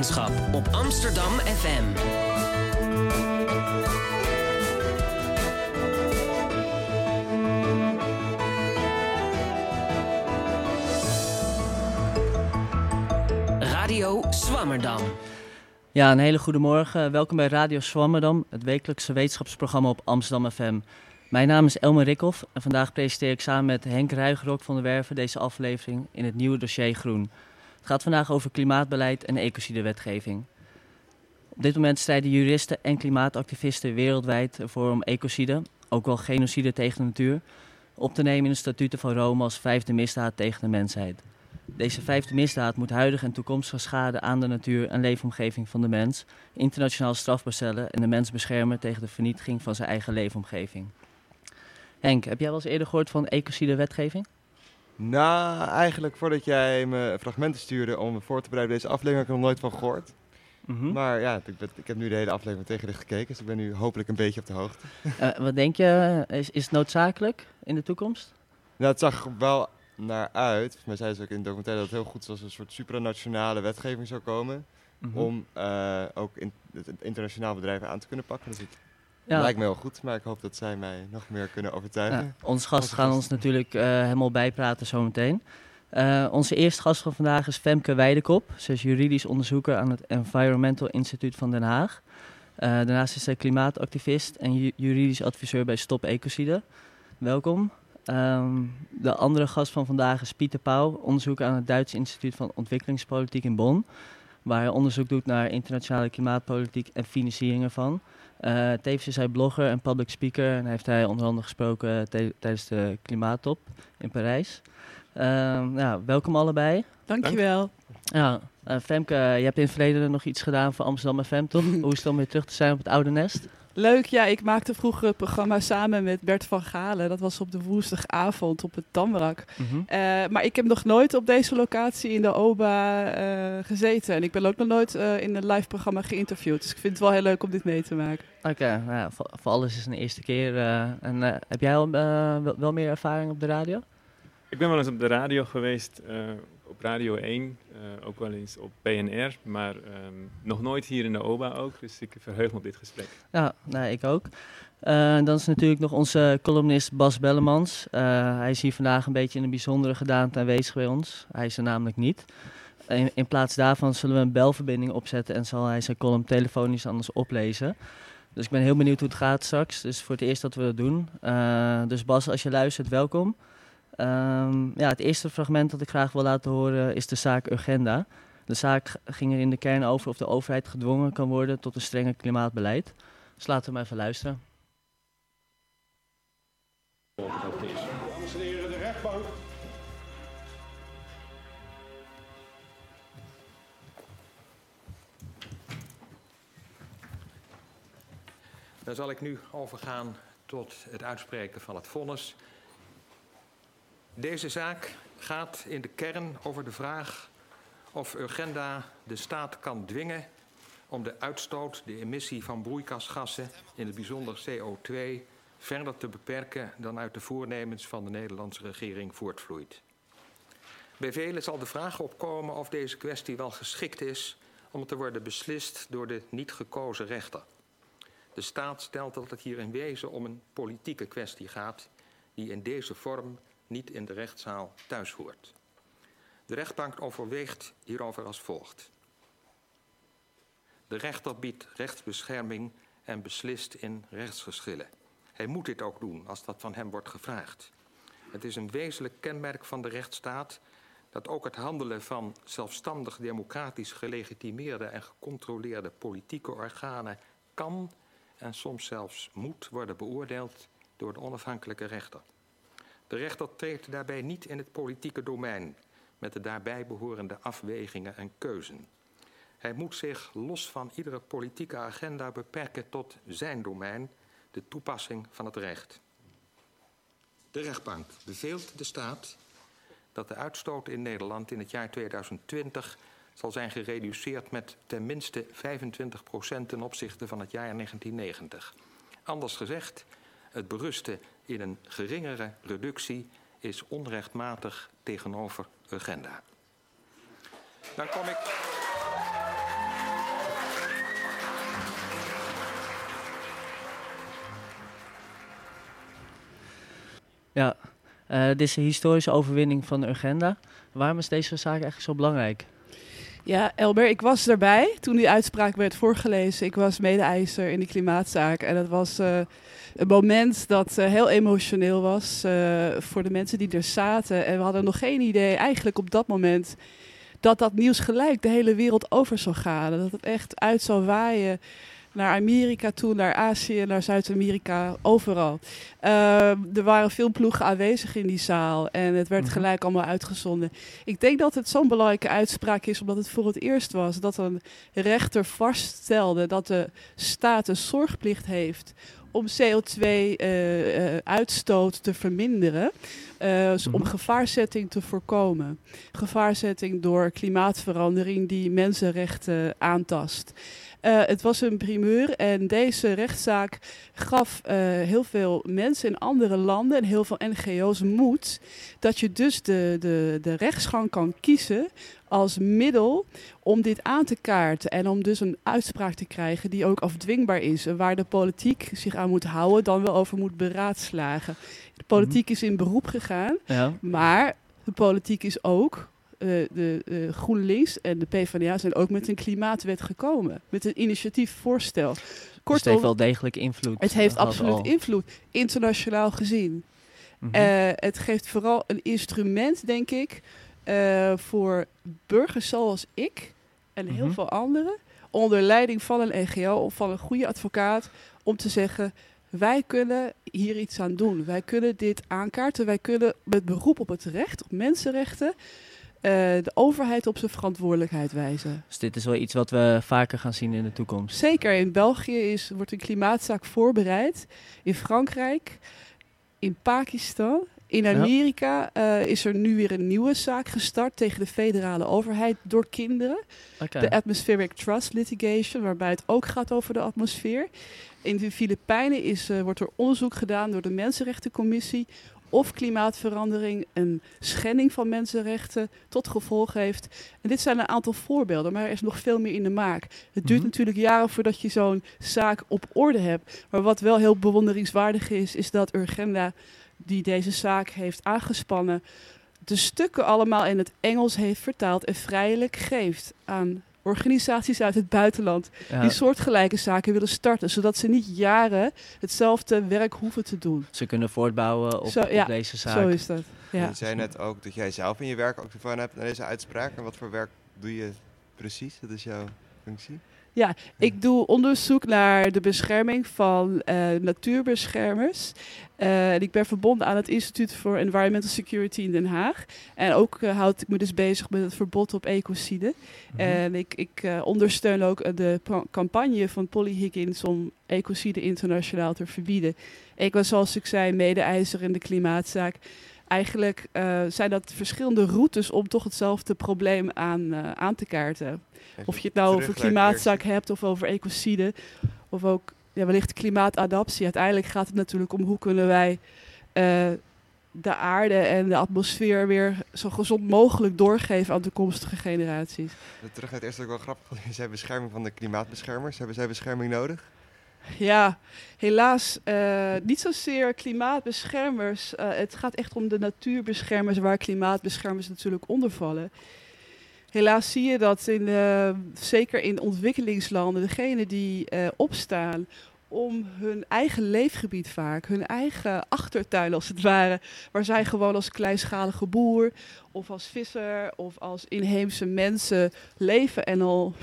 wetenschap op Amsterdam FM. Radio Swammerdam. Ja, een hele goede morgen. Welkom bij Radio Swammerdam, het wekelijkse wetenschapsprogramma op Amsterdam FM. Mijn naam is Elmer Rikhoff en vandaag presenteer ik samen met Henk Ruigrok van de Werven deze aflevering in het nieuwe dossier Groen. Het gaat vandaag over klimaatbeleid en ecocidewetgeving. Op dit moment strijden juristen en klimaatactivisten wereldwijd ervoor om ecocide, ook wel genocide tegen de natuur, op te nemen in de statuten van Rome als vijfde misdaad tegen de mensheid. Deze vijfde misdaad moet huidige en toekomstige schade aan de natuur en leefomgeving van de mens internationaal strafbaar stellen en de mens beschermen tegen de vernietiging van zijn eigen leefomgeving. Henk, heb jij wel eens eerder gehoord van ecocide wetgeving? Nou, eigenlijk voordat jij me fragmenten stuurde om me voor te bereiden deze aflevering, heb ik er nog nooit van gehoord. Mhm. Maar ja, ik, ben- ik heb nu de hele aflevering tegenlicht gekeken, dus ik ben nu hopelijk een beetje op de hoogte. Eh, wat denk je, is, is het noodzakelijk in de toekomst? Nou, het zag er wel naar uit, volgens mij zei ze ook in de documentaire dat het heel goed er een soort supranationale wetgeving zou komen. Mhm. Om eh, ook in, het internationaal bedrijven aan te kunnen pakken. Dus ja. lijkt me heel goed, maar ik hoop dat zij mij nog meer kunnen overtuigen. Ja, onze gasten gaan ons natuurlijk eh, helemaal bijpraten zometeen. Eh onze eerste gast van vandaag is Femke Weidekop. Ze is juridisch onderzoeker aan het Environmental Instituut van Den Haag. Eh, daarnaast is zij klimaatactivist en ju- juridisch adviseur bij Stop Ecocide. Welkom. Ehm, de andere gast van vandaag is Pieter Pauw, onderzoeker aan het Duitse Instituut van Ontwikkelingspolitiek in Bonn. Waar hij onderzoek doet naar internationale klimaatpolitiek en financiering ervan. Eh, tevens is hij blogger en public speaker en heeft hij onder andere gesproken tijdens de klimaattop in Parijs. Ehm, nou, welkom allebei. Dankjewel. Ja, eh, Femke, je hebt in het verleden nog iets gedaan voor Amsterdam FM, toch? Hoe is het om weer terug te zijn op het oude nest? Leuk, ja, ik maakte vroeger het programma samen met Bert van Galen. Dat was op de woensdagavond op het Tamrak. Eh, maar ik heb nog nooit op deze locatie in de OBA eh, gezeten. En ik ben ook nog nooit eh, in een live programma geïnterviewd. Dus ik vind het wel heel leuk om dit mee te maken. Oké, nou ja, voor, voor alles is een eerste keer. eh, en eh, heb jij al, eh, wel, wel meer ervaring op de radio? Ik ben wel eens op de radio geweest, eh, op Radio 1, eh, ook wel eens op PNR, maar ehm, nog nooit hier in de OBA ook. Dus ik verheug me op dit gesprek. Ja, nou, ik ook. Eh, dan is natuurlijk nog onze columnist Bas Bellemans. Eh, hij is hier vandaag een beetje in een bijzondere gedaante aanwezig bij ons. Hij is er namelijk niet. In, in plaats daarvan zullen we een belverbinding opzetten en zal hij zijn column telefonisch anders oplezen. Dus ik ben heel benieuwd hoe het gaat straks. Dus voor het eerst dat we dat doen. Dus Bas, als je luistert, welkom. Ehm, ja, het eerste fragment dat ik graag wil laten horen is de zaak Urgenda. De zaak ging er in de kern over of de overheid gedwongen kan worden tot een strenger klimaatbeleid. Dus laten we maar even luisteren. Dan zal ik nu overgaan tot het uitspreken van het vonnis. Deze zaak gaat in de kern over de vraag of Urgenda de staat kan dwingen om de uitstoot, de emissie van broeikasgassen, in het bijzonder CO2, verder te beperken dan uit de voornemens van de Nederlandse regering voortvloeit. Bij velen zal de vraag opkomen of deze kwestie wel geschikt is om te worden beslist door de niet gekozen rechter. De staat stelt dat het hier in wezen om een politieke kwestie gaat, die in deze vorm niet in de rechtszaal thuis hoort. De rechtbank overweegt hierover als volgt. De rechter biedt rechtsbescherming en beslist in rechtsgeschillen. Hij moet dit ook doen als dat van hem wordt gevraagd. Het is een wezenlijk kenmerk van de rechtsstaat dat ook het handelen van zelfstandig democratisch gelegitimeerde en gecontroleerde politieke organen kan en soms zelfs moet worden beoordeeld door de onafhankelijke rechter. De rechter treedt daarbij niet in het politieke domein met de daarbij behorende afwegingen en keuzen. Hij moet zich los van iedere politieke agenda beperken tot zijn domein, de toepassing van het recht. De rechtbank beveelt de staat dat de uitstoot in Nederland in het jaar 2020 zal zijn gereduceerd met ten minste 25 procent ten opzichte van het jaar 1990. Anders gezegd, het berusten in een geringere reductie is onrechtmatig tegenover agenda. Dan kom ik. Ja, eh, dit is een historische overwinning van Urgenda. Waarom is deze zaak eigenlijk zo belangrijk? Ja, Elber, ik was erbij toen die uitspraak werd voorgelezen. Ik was mede-eiser in die klimaatzaak. En dat was uh, een moment dat uh, heel emotioneel was uh, voor de mensen die er zaten. En we hadden nog geen idee, eigenlijk op dat moment, dat dat nieuws gelijk de hele wereld over zou gaan. Dat het echt uit zou waaien naar Amerika toe, naar Azië, naar Zuid-Amerika, overal. Uh, er waren veel ploegen aanwezig in die zaal en het werd -hmm. gelijk allemaal uitgezonden. Ik denk dat het zo'n belangrijke uitspraak is, omdat het voor het eerst was dat een rechter vaststelde dat de staat een zorgplicht heeft om CO2-uitstoot uh, te verminderen. Uh, dus om gevaarzetting te voorkomen. Gevaarzetting door klimaatverandering die mensenrechten aantast. Uh, het was een primeur en deze rechtszaak gaf uh, heel veel mensen in andere landen en heel veel NGO's moed dat je dus de, de, de rechtsgang kan kiezen als middel om dit aan te kaarten en om dus een uitspraak te krijgen die ook afdwingbaar is en waar de politiek zich aan moet houden, dan wel over moet beraadslagen. De politiek -hmm. is in beroep gegaan, ja. maar de politiek is ook de uh, GroenLinks en de PvdA zijn ook met een klimaatwet gekomen. Met een initiatiefvoorstel. Kortom, dus het heeft wel degelijk invloed. Het heeft absoluut al. invloed, internationaal gezien. Mm -hmm. uh, het geeft vooral een instrument, denk ik, voor burgers zoals ik en heel mm -hmm. veel anderen, onder leiding van een NGO of van een goede advocaat, om te zeggen: wij kunnen hier iets aan doen. Wij kunnen dit aankaarten. Wij kunnen met beroep op het recht, op mensenrechten, uh, de overheid op zijn verantwoordelijkheid wijzen. Dus dit is wel iets wat we vaker gaan zien in de toekomst? Zeker. In België is, wordt een klimaatzaak voorbereid. In Frankrijk, in Pakistan. In Amerika ja. uh, is er nu weer een nieuwe zaak gestart tegen de federale overheid door kinderen. Okay. De Atmospheric Trust Litigation, waarbij het ook gaat over de atmosfeer. In de Filipijnen is, uh, wordt er onderzoek gedaan door de Mensenrechtencommissie of klimaatverandering een schending van mensenrechten tot gevolg heeft. En dit zijn een aantal voorbeelden, maar er is nog veel meer in de maak. Het duurt mm -hmm. natuurlijk jaren voordat je zo'n zaak op orde hebt. Maar wat wel heel bewonderingswaardig is, is dat Urgenda, die deze zaak heeft aangespannen, de stukken allemaal in het Engels heeft vertaald en vrijelijk geeft aan organisaties uit het buitenland ja. die soortgelijke zaken willen starten, zodat ze niet jaren hetzelfde werk hoeven te doen. Ze kunnen voortbouwen op, zo, ja, op deze zaak. Zo is dat. Ja. Je zei net ook dat jij zelf in je werk ook ervan hebt naar deze uitspraak. En wat voor werk doe je precies? Dat is jouw functie? Ja, ik doe onderzoek naar de bescherming van uh, natuurbeschermers. Uh, en ik ben verbonden aan het Instituut voor Environmental Security in Den Haag. En ook uh, houd ik me dus bezig met het verbod op ecocide. Mm -hmm. En ik, ik ondersteun ook de campagne van Polly Higgins om ecocide internationaal te verbieden. Ik was, zoals ik zei, mede-eiser in de klimaatzaak eigenlijk uh, zijn dat verschillende routes om toch hetzelfde probleem aan, uh, aan te kaarten. Even of je het nou over klimaatzaak hebt of over ecocide of ook ja, wellicht klimaatadaptie. Uiteindelijk gaat het natuurlijk om hoe kunnen wij uh, de aarde en de atmosfeer weer zo gezond mogelijk doorgeven aan toekomstige generaties. Terug uit eerst ook wel grappig. Zei bescherming van de klimaatbeschermers. Hebben zij bescherming nodig? Ja, helaas uh, niet zozeer klimaatbeschermers. Uh, het gaat echt om de natuurbeschermers, waar klimaatbeschermers natuurlijk onder vallen. Helaas zie je dat in, uh, zeker in ontwikkelingslanden, degenen die opstaan om hun eigen leefgebied vaak, hun eigen achtertuin als het ware, waar zij gewoon als kleinschalige boer of als visser of als inheemse mensen leven en al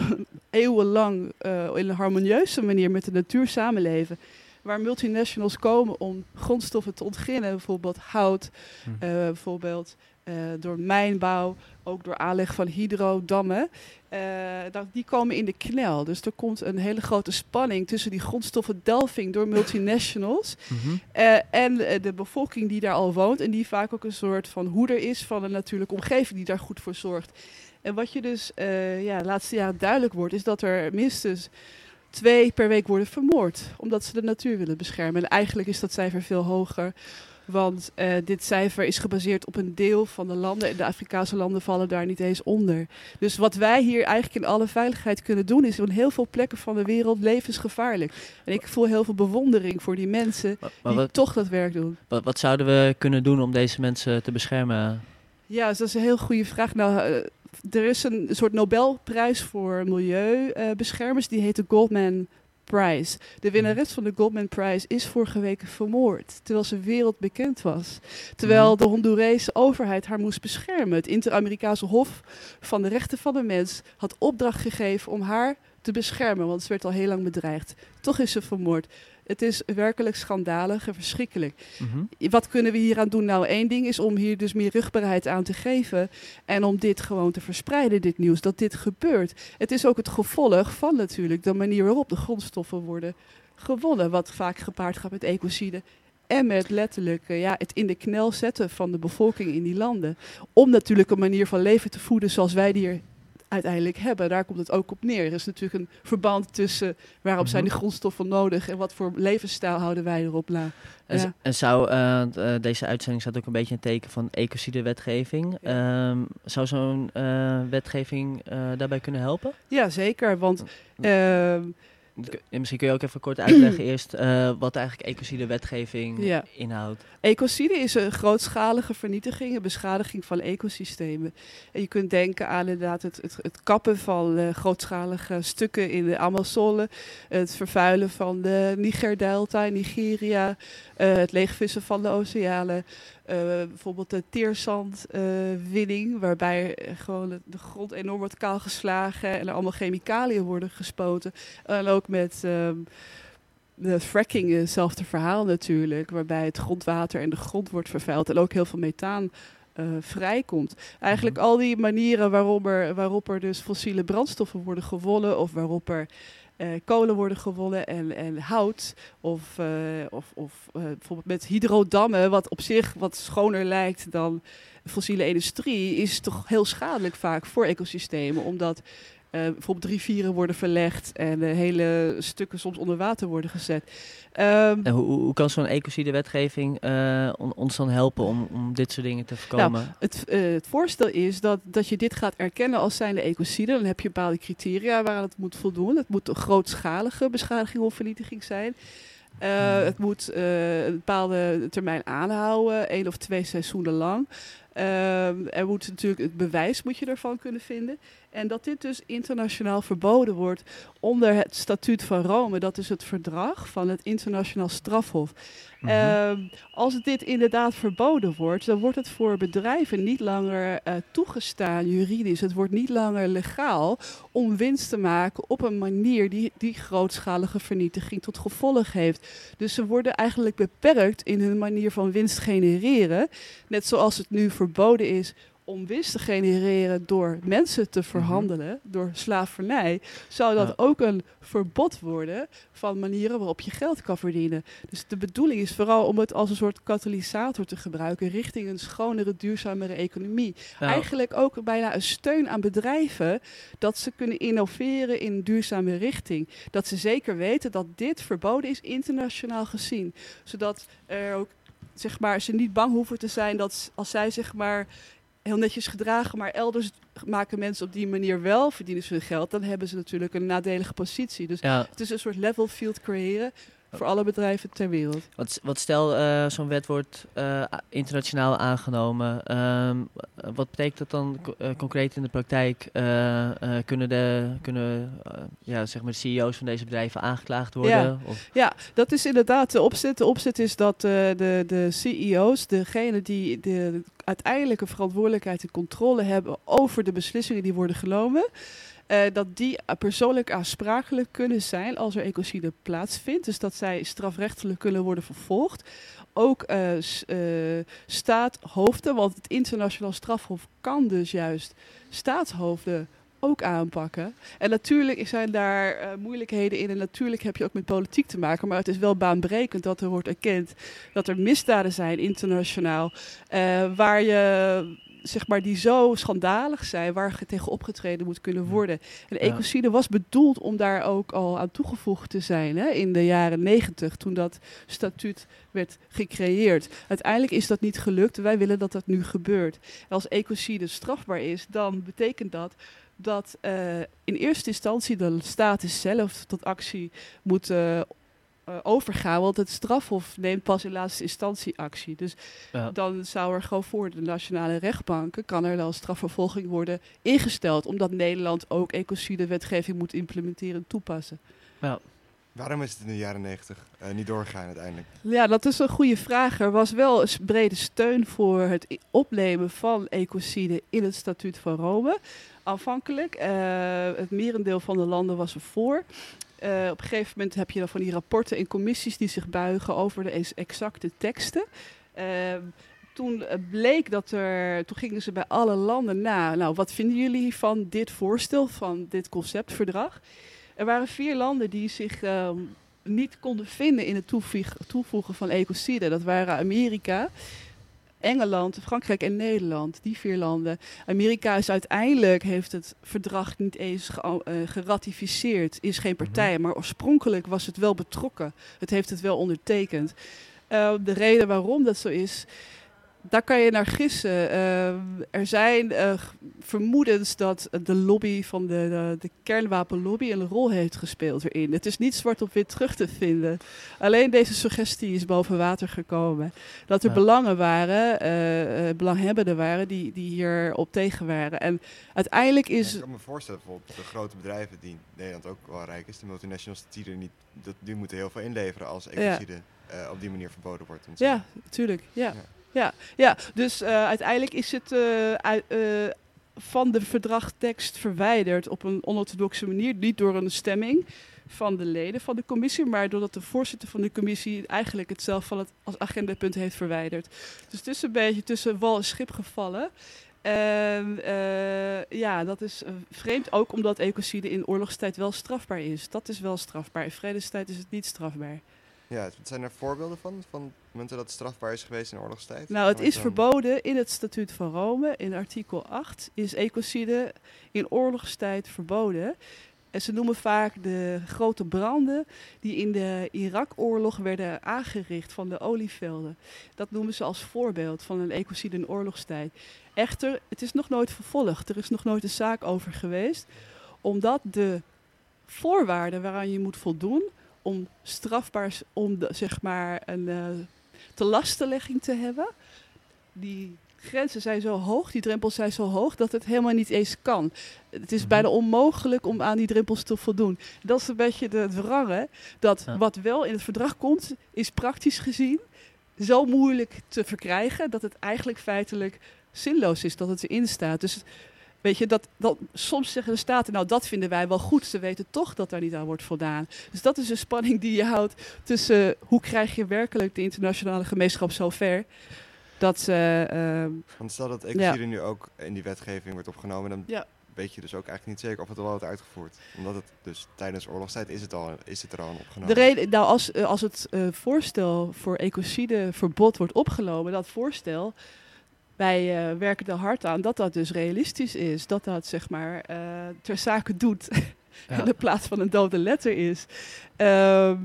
eeuwenlang uh, in een harmonieuze manier met de natuur samenleven. Waar multinationals komen om grondstoffen te ontginnen, bijvoorbeeld hout, hm. uh, bijvoorbeeld uh, door mijnbouw, ook door aanleg van hydrodammen. Dat, die komen in de knel. Dus er komt een hele grote spanning tussen die grondstoffendelving door multinationals uh, en de bevolking die daar al woont. En die vaak ook een soort van hoeder is van een natuurlijke omgeving die daar goed voor zorgt. En wat je dus ja, de laatste jaren duidelijk wordt, is dat er minstens twee per week worden vermoord. Omdat ze de natuur willen beschermen. En eigenlijk is dat cijfer veel hoger Want uh, dit cijfer is gebaseerd op een deel van de landen. En de Afrikaanse landen vallen daar niet eens onder. Dus wat wij hier eigenlijk in alle veiligheid kunnen doen, is op heel veel plekken van de wereld levensgevaarlijk. En ik voel heel veel bewondering voor die mensen die wat, toch dat werk doen. Wat, wat, zouden we kunnen doen om deze mensen te beschermen? Ja, dus dat is een heel goede vraag. Nou, uh, er is een soort Nobelprijs voor milieubeschermers. die heet de Goldman Prize. De winnares van de Goldman Prize is vorige week vermoord, terwijl ze wereldbekend was. Terwijl mhm. de Hondurese overheid haar moest beschermen. Het Inter-Amerikaanse Hof van de Rechten van de Mens had opdracht gegeven om haar te beschermen, want ze werd al heel lang bedreigd. Toch is ze vermoord. Het is werkelijk schandalig en verschrikkelijk. Mhm. Wat kunnen we hier aan doen? Nou, één ding is om hier dus meer rugbaarheid aan te geven. En om dit gewoon te verspreiden, dit nieuws, dat dit gebeurt. Het is ook het gevolg van natuurlijk de manier waarop de grondstoffen worden gewonnen. Wat vaak gepaard gaat met ecocide. En met letterlijk ja, het in de knel zetten van de bevolking in die landen. Om natuurlijk een manier van leven te voeden zoals wij die hier uiteindelijk hebben. Daar komt het ook op neer. Er is natuurlijk een verband tussen waarom zijn die mhm. grondstoffen nodig en wat voor levensstijl houden wij erop na. En, en zou uh, deze uitzending staat ook een beetje een teken van ecocide-wetgeving. Ehm, zou zo'n uh, wetgeving daarbij kunnen helpen? Ja, zeker. Want Misschien kun je ook even kort uitleggen eerst uh, wat eigenlijk ecocide-wetgeving ja. inhoudt. Ecocide is een grootschalige vernietiging, een beschadiging van ecosystemen. En je kunt denken aan inderdaad het, het, het kappen van uh, grootschalige stukken in de Amazone, het vervuilen van de Niger-delta in Nigeria, uh, het leegvissen van de oceanen, bijvoorbeeld de teerzandwinning, uh, waarbij gewoon de grond enorm wordt kaalgeslagen en er allemaal chemicaliën worden gespoten. En ook met um, de fracking, hetzelfde verhaal natuurlijk, waarbij het grondwater en de grond wordt vervuild en ook heel veel methaan uh, vrijkomt. Eigenlijk mhm. al die manieren waarop er, waarop er dus fossiele brandstoffen worden gewonnen of waarop er uh, kolen worden gewonnen en, en hout. Of, uh, of, of uh, bijvoorbeeld met hydrodammen, wat op zich wat schoner lijkt dan fossiele industrie, is toch heel schadelijk vaak voor ecosystemen. Omdat bijvoorbeeld rivieren worden verlegd en hele stukken soms onder water worden gezet. Um, en hoe, hoe, kan zo'n ecocide-wetgeving uh, on, ons dan helpen om, om dit soort dingen te voorkomen? Nou, het, het, voorstel is dat, dat je dit gaat erkennen als zijnde ecocide. Dan heb je bepaalde criteria waaraan het moet voldoen. Het moet een grootschalige beschadiging of vernietiging zijn. Uh, het moet uh, een bepaalde termijn aanhouden, één of twee seizoenen lang. Uh, er moet natuurlijk het bewijs moet je ervan kunnen vinden. En dat dit dus internationaal verboden wordt onder het statuut van Rome. Dat is het verdrag van het internationaal strafhof. Mm als dit inderdaad verboden wordt, dan wordt het voor bedrijven niet langer uh, toegestaan juridisch. Het wordt niet langer legaal om winst te maken op een manier die, die grootschalige vernietiging tot gevolg heeft. Dus ze worden eigenlijk beperkt in hun manier van winst genereren. Net zoals het nu verboden is om winst te genereren door mensen te mhm. verhandelen, door slavernij, zou dat ook een verbod worden van manieren waarop je geld kan verdienen. Dus de bedoeling is vooral om het als een soort katalysator te gebruiken richting een schonere, duurzamere economie. Nou. Eigenlijk ook bijna een steun aan bedrijven dat ze kunnen innoveren in een duurzame richting. Dat ze zeker weten dat dit verboden is internationaal gezien. Zodat er ook zeg maar, ze niet bang hoeven te zijn dat als zij zeg maar heel netjes gedragen, maar elders maken mensen op die manier wel, verdienen ze hun geld, dan hebben ze natuurlijk een nadelige positie. Dus het is een soort level field creëren voor alle bedrijven ter wereld. Wat, wat stel, uh, zo'n wet wordt uh, internationaal aangenomen. Uh, wat betekent dat dan uh, concreet in de praktijk? kunnen de, kunnen, ja, zeg maar de CEO's van deze bedrijven aangeklaagd worden? Ja, of? ja dat is inderdaad de opzet. De opzet is dat de, de CEO's, degene die de uiteindelijke verantwoordelijkheid en controle hebben over de beslissingen die worden genomen. Uh, dat die persoonlijk aansprakelijk kunnen zijn als er ecocide plaatsvindt. Dus dat zij strafrechtelijk kunnen worden vervolgd. Ook uh, staatshoofden, want het internationaal strafhof kan dus juist staatshoofden ook aanpakken. En natuurlijk zijn daar moeilijkheden in en natuurlijk heb je ook met politiek te maken. Maar het is wel baanbrekend dat er wordt erkend dat er misdaden zijn internationaal. Waar je zeg maar, die zo schandalig zijn, waar tegen opgetreden moet kunnen worden. En ecocide was bedoeld om daar ook al aan toegevoegd te zijn hè, in de jaren negentig, toen dat statuut werd gecreëerd. Uiteindelijk is dat niet gelukt. Wij willen dat dat nu gebeurt. En als ecocide strafbaar is, dan betekent dat dat eh, in eerste instantie de status zelf tot actie moet eh, overgaan. Want het strafhof neemt pas in laatste instantie actie. Dus Ja. dan zou er gewoon voor de nationale rechtbanken... kan er dan strafvervolging worden ingesteld. Omdat Nederland ook ecocide-wetgeving moet implementeren en toepassen. Waarom is het in de jaren negentig niet doorgegaan uiteindelijk? Ja, dat is een goede vraag. Er was wel eens brede steun voor het opnemen van ecocide in het statuut van Rome. Aanvankelijk. Eh, het merendeel van de landen was er Eh, op een gegeven moment heb je dan van die rapporten en commissies die zich buigen over de ex- exacte teksten. Ehm, toen eh, bleek dat er, toen gingen ze bij alle landen na, nou wat vinden jullie van dit voorstel, van dit conceptverdrag? Er waren vier landen die zich ehm, niet konden vinden in het toevoeg- toevoegen van ecocide. Dat waren Amerika, Engeland, Frankrijk en Nederland. Die vier landen. Amerika is uiteindelijk, heeft het verdrag niet eens ge- eh, geratificeerd. Is geen partij, maar oorspronkelijk was het wel betrokken. Het heeft het wel ondertekend. Eh, de reden waarom dat zo is, daar kan je naar gissen. Eh, er zijn eh, vermoedens dat de lobby van de, de, de kernwapenlobby een rol heeft gespeeld erin. Het is niet zwart op wit terug te vinden. Alleen deze suggestie is boven water gekomen. Dat er Ja. belangen waren, eh, eh, belanghebbenden waren, die, die hier op tegen waren. En uiteindelijk is... ik kan me voorstellen, bijvoorbeeld de grote bedrijven die in Nederland ook wel rijk is, de multinationals, die, er niet, dat, die moeten heel veel inleveren als ecocide eh, op die manier verboden wordt. Ja, zeggen. natuurlijk. Ja. Ja. Ja. Dus eh, uiteindelijk is het eh, eh, van de verdragtekst verwijderd op een onorthodoxe manier. Niet door een stemming van de leden van de commissie, maar doordat de voorzitter van de commissie eigenlijk het zelf van het als agendapunt heeft verwijderd. Dus het is een beetje tussen wal en schip gevallen. En ja, dat is vreemd ook omdat ecocide in oorlogstijd wel strafbaar is. Dat is wel strafbaar. In vredestijd is het niet strafbaar. Ja, zijn er voorbeelden van, van momenten dat het strafbaar is geweest in oorlogstijd? Nou, het is dan- verboden in het statuut van Rome. In artikel 8 is ecocide in oorlogstijd verboden. En ze noemen vaak de grote branden die in de Irak-oorlog werden aangericht van de olievelden. Dat noemen ze als voorbeeld van een ecocide in oorlogstijd. Echter, het is nog nooit vervolgd. Er is nog nooit een zaak over geweest. Omdat de voorwaarden waaraan je moet voldoen om strafbaar, om de, zeg maar een eh te lastenlegging te hebben, die grenzen zijn zo hoog, die drempels zijn zo hoog, dat het helemaal niet eens kan. Het is Mhm. bijna onmogelijk om aan die drempels te voldoen. Dat is een beetje wrang, hè? Dat wat wel in het verdrag komt, is praktisch gezien zo moeilijk te verkrijgen, dat het eigenlijk feitelijk zinloos is dat het erin staat. Dus weet je, dat, dat, soms zeggen de staten, nou dat vinden wij wel goed. Ze weten toch dat daar niet aan wordt voldaan. Dus dat is een spanning die je houdt tussen hoe krijg je werkelijk de internationale gemeenschap zo ver dat ze... ehm, Want stel dat ecocide nu ook in die wetgeving wordt opgenomen, dan Ja. weet je dus ook eigenlijk niet zeker of het al wordt uitgevoerd. Omdat het dus tijdens oorlogstijd is het, al, is het er al opgenomen. De reden, nou, als, eh, als het eh, voorstel voor ecocideverbod wordt opgenomen, dat voorstel, wij eh, werken er hard aan dat dat dus realistisch is. Dat dat zeg maar eh, ter zake doet Ja. in de plaats van een dode letter is. Ehm,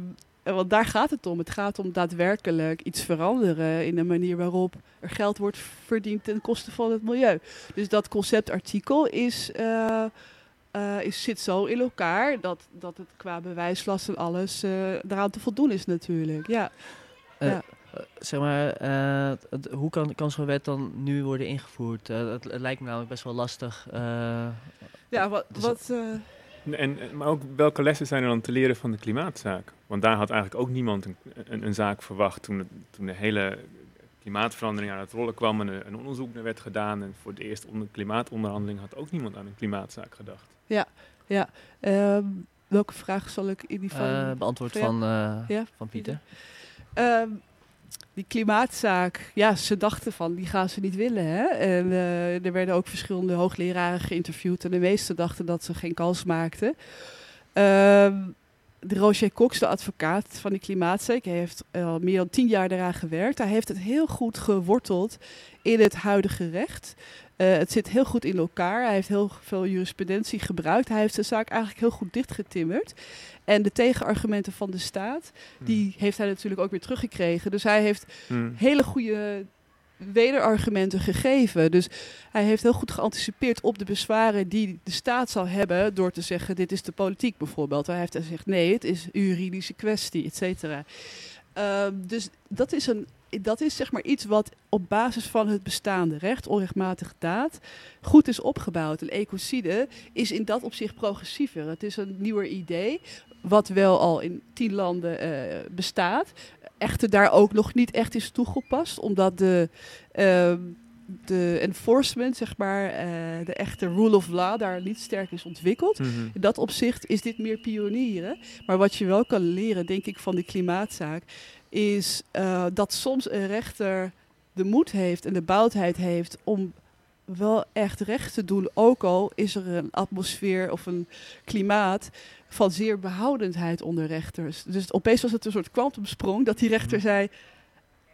want daar gaat het om. Het gaat om daadwerkelijk iets veranderen in de manier waarop er geld wordt verdiend ten koste van het milieu. Dus dat conceptartikel is, eh, is, zit zo in elkaar dat, dat het qua bewijslast en alles eh daaraan te voldoen is natuurlijk. Ja. Ja. Eh, zeg maar, eh, het- hoe kan, kan zo'n wet dan nu worden ingevoerd? Eh, het, het lijkt me namelijk best wel lastig. eh, Ja, wat, Dus wat eh, En, en- maar ook welke lessen zijn er dan te leren van de klimaatzaak? Want daar had eigenlijk ook niemand een, een, een zaak verwacht toen, het- toen de hele klimaatverandering aan het rollen kwam en er een onderzoek naar werd gedaan. En voor de eerste onder, klimaatonderhandeling had ook niemand aan een klimaatzaak gedacht. ehm, welke vraag zal ik in die van... eh, beantwoord Ja. van, eh, Ja. van Pieter. Ehm, die klimaatzaak, ja, ze dachten van, die gaan ze niet willen. Hè? En eh, er werden ook verschillende hoogleraren geïnterviewd. En de meesten dachten dat ze geen kans maakten. Ehm, de Roger Cox, de advocaat van die klimaatzeek, heeft al meer dan tien jaar daaraan gewerkt. Hij heeft het heel goed geworteld in het huidige recht. Uh, het zit heel goed in elkaar. Hij heeft heel veel jurisprudentie gebruikt. Hij heeft de zaak eigenlijk heel goed dichtgetimmerd. En de tegenargumenten van de staat, die hmm. heeft hij natuurlijk ook weer teruggekregen. Dus hij heeft hmm. hele goede wederargumenten gegeven. Dus hij heeft heel goed geanticipeerd op de bezwaren die de staat zal hebben door te zeggen dit is de politiek bijvoorbeeld. Hij heeft gezegd nee, het is een juridische kwestie, et cetera. Ehm, dus dat is, een, dat is zeg maar iets wat op basis van het bestaande recht, onrechtmatige daad, goed is opgebouwd. Een ecocide is in dat opzicht progressiever. Het is een nieuwer idee, wat wel al in tien landen uh, bestaat echter daar ook nog niet echt is toegepast, omdat de, uh, de enforcement, zeg maar, uh, de echte rule of law daar niet sterk is ontwikkeld. Mm -hmm. In dat opzicht is dit meer pionieren. Maar wat je wel kan leren, denk ik, van de klimaatzaak, is uh, dat soms een rechter de moed heeft en de boudheid heeft om wel echt recht te doen, ook al is er een atmosfeer of een klimaat van zeer behoudendheid onder rechters. Dus opeens was het een soort kwantumsprong dat die rechter mhm. zei...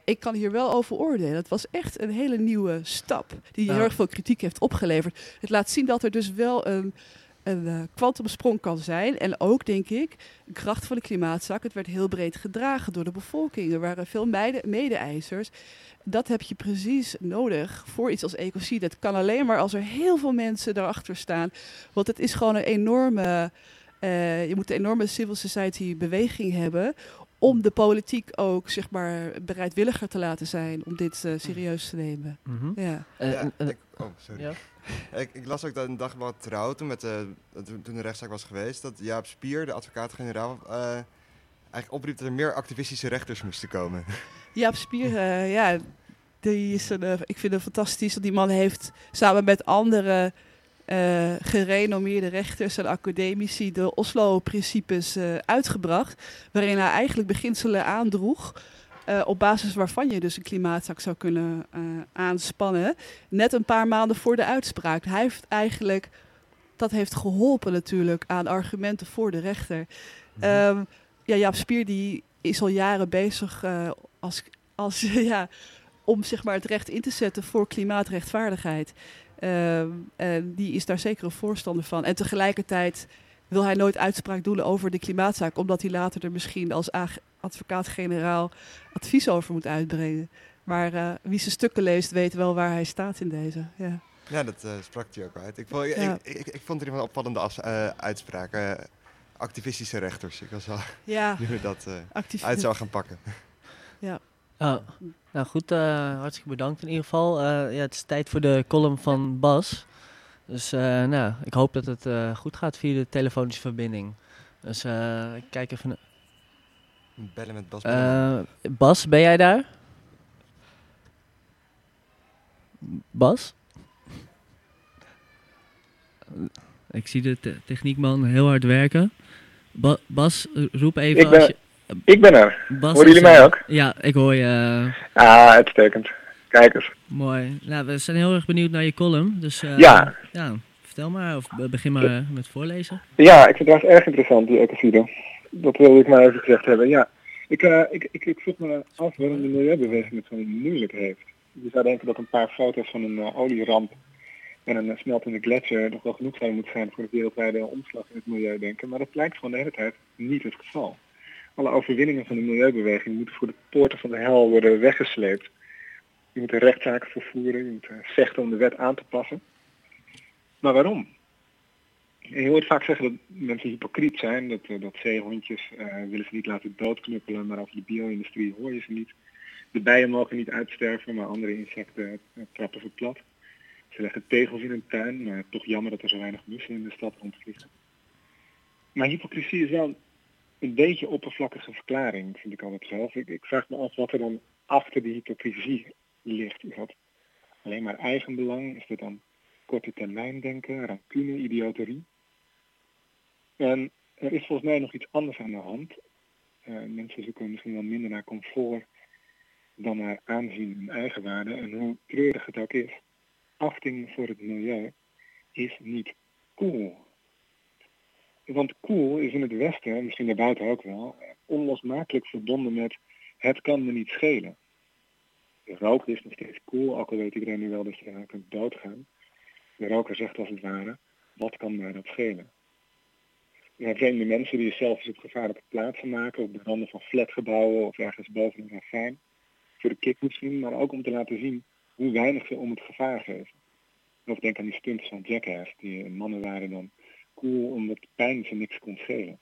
ik kan hier wel over oordelen. Het was echt een hele nieuwe stap die heel erg veel kritiek heeft opgeleverd. Het laat zien dat er dus wel een een kwantumsprong uh, kan zijn. En ook, denk ik, de kracht van de klimaatzaak. Het werd heel breed gedragen door de bevolking. Er waren veel mede-eisers. Dat heb je precies nodig voor iets als ecocide. Het kan alleen maar als er heel veel mensen daarachter staan. Want het is gewoon een enorme uh, je moet een enorme civil society beweging hebben om de politiek ook zeg maar bereidwilliger te laten zijn om dit uh, serieus te nemen. Mm -hmm. ja. Uh, ja ik, oh, sorry. Ja. ik, las ook dat een dag wat trouw toen, met de, toen de rechtszaak was geweest, dat Jaap Spier, de advocaat-generaal, eigenlijk opriep dat er meer activistische rechters moesten komen. Jaap Spier, ja, die is een, ik vind het fantastisch dat die man heeft samen met andere gerenommeerde rechters en academici de Oslo-principes uitgebracht. Waarin hij eigenlijk beginselen aandroeg. Uh, op basis waarvan je dus een klimaatzaak zou kunnen aanspannen. Net een paar maanden voor de uitspraak. Hij heeft eigenlijk, dat heeft geholpen natuurlijk aan argumenten voor de rechter. Mm -hmm. ja, Jaap Spier die is al jaren bezig als, als, ja, om zeg maar, het recht in te zetten voor klimaatrechtvaardigheid. Uh, en die is daar zeker een voorstander van. En tegelijkertijd wil hij nooit uitspraak doen over de klimaatzaak, omdat hij later er misschien als advocaat-generaal advies over moet uitbrengen. Maar uh, wie zijn stukken leest, weet wel waar hij staat in deze. Ja, ja dat uh, sprak hij ook uit. Ik vond, ja. ik, ik, ik, vond er een opvallende af, uh, uitspraak. activistische rechters. Ik was wel ja. nu dat uit zou gaan pakken. Ja. Oh, nou goed, uh, hartstikke bedankt in ieder geval. Uh, ja, het is tijd voor de column van Bas. Dus uh, nou, ik hoop dat het goed gaat via de telefonische verbinding. Dus ik kijk even... Bellen met Bas. Bas, ben jij daar? Bas? Ik zie de te techniekman heel hard werken. Ba Bas, roep even als je... Ik ben er. Bas Horen jullie mij ook? Ja, ik hoor je. Ah, uitstekend. Kijk eens. Mooi. Nou, we zijn heel erg benieuwd naar je column. Dus uh, ja. ja, vertel maar, of begin maar met voorlezen. Ja, ik vind het erg interessant, die ecocide. Dat wilde ik maar even gezegd hebben. Ja, ik, uh, ik, ik, ik vroeg me af waarom de milieubeweging het zo moeilijk heeft. Je zou denken dat een paar foto's van een uh, olieramp en een smeltende gletsjer nog wel genoeg zouden moeten zijn voor de wereldwijde omslag in het milieudenken. Maar dat blijkt gewoon de hele tijd niet het geval. Alle overwinningen van de milieubeweging moeten voor de poorten van de hel worden weggesleept. Je moet rechtszaken vervoeren, je moet eh, vechten om de wet aan te passen. Maar waarom? Je hoort vaak zeggen dat mensen hypocriet zijn, dat, eh, dat zeehondjes uh, willen ze niet laten doodknuppelen, maar over de bio-industrie hoor je ze niet. De bijen mogen niet uitsterven, maar andere insecten trappen ze plat. Ze leggen tegels in hun tuin, maar toch jammer dat er zo weinig mussen in de stad rondvliegen. Maar hypocrisie is wel een beetje oppervlakkige verklaring, vind ik altijd zelf. Ik, vraag me af wat er dan achter die hypocrisie ligt. Is dat alleen maar eigenbelang? Is dit dan korte termijn denken, rancune, idioterie? En er is volgens mij nog iets anders aan de hand. Uh, mensen zoeken misschien wel minder naar comfort dan naar aanzien en eigenwaarde. En hoe treurig het ook is, achting voor het milieu is niet cool. Want koel is in het Westen, misschien daarbuiten ook wel, onlosmakelijk verbonden met het kan me niet schelen. De rook is nog steeds cool, ook al weet iedereen nu wel dat je eraan kunt doodgaan. De roker zegt als het ware, wat kan mij dat schelen? Vreemde mensen die zelf eens op gevaarlijke plaatsen maken, op de randen van flatgebouwen of ergens boven een ravijn. Voor de kick misschien, maar ook om te laten zien hoe weinig ze om het gevaar geven. Of denk aan die stunts van Jackass, die mannen waren dan cool omdat pijn ze niks kon schelen.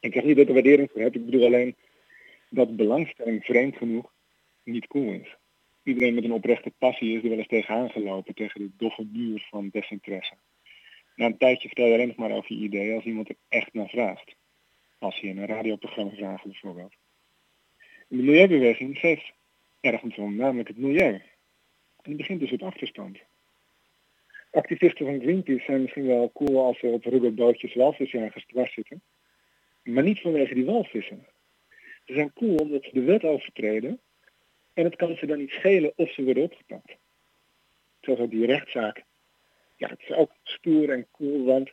Ik zeg niet dat er waardering voor heb, ik bedoel alleen dat belangstelling vreemd genoeg niet cool is. Iedereen met een oprechte passie is er wel eens tegenaan gelopen, tegen de doffe muur van desinteresse. Na een tijdje vertel je alleen nog maar over je idee als iemand er echt naar vraagt. Als je in een radioprogramma vraagt bijvoorbeeld. de milieubeweging geeft ergens om, namelijk het milieu. En die begint dus op achterstand. Activisten van Greenpeace zijn misschien wel cool als ze op rubberbootjes walvisjagers dwars zitten. Maar niet vanwege die walvissen. Ze zijn cool omdat ze de wet overtreden en het kan ze dan niet schelen of ze worden opgepakt. Zoals ook die rechtszaak. Ja, het is ook stoer en cool, want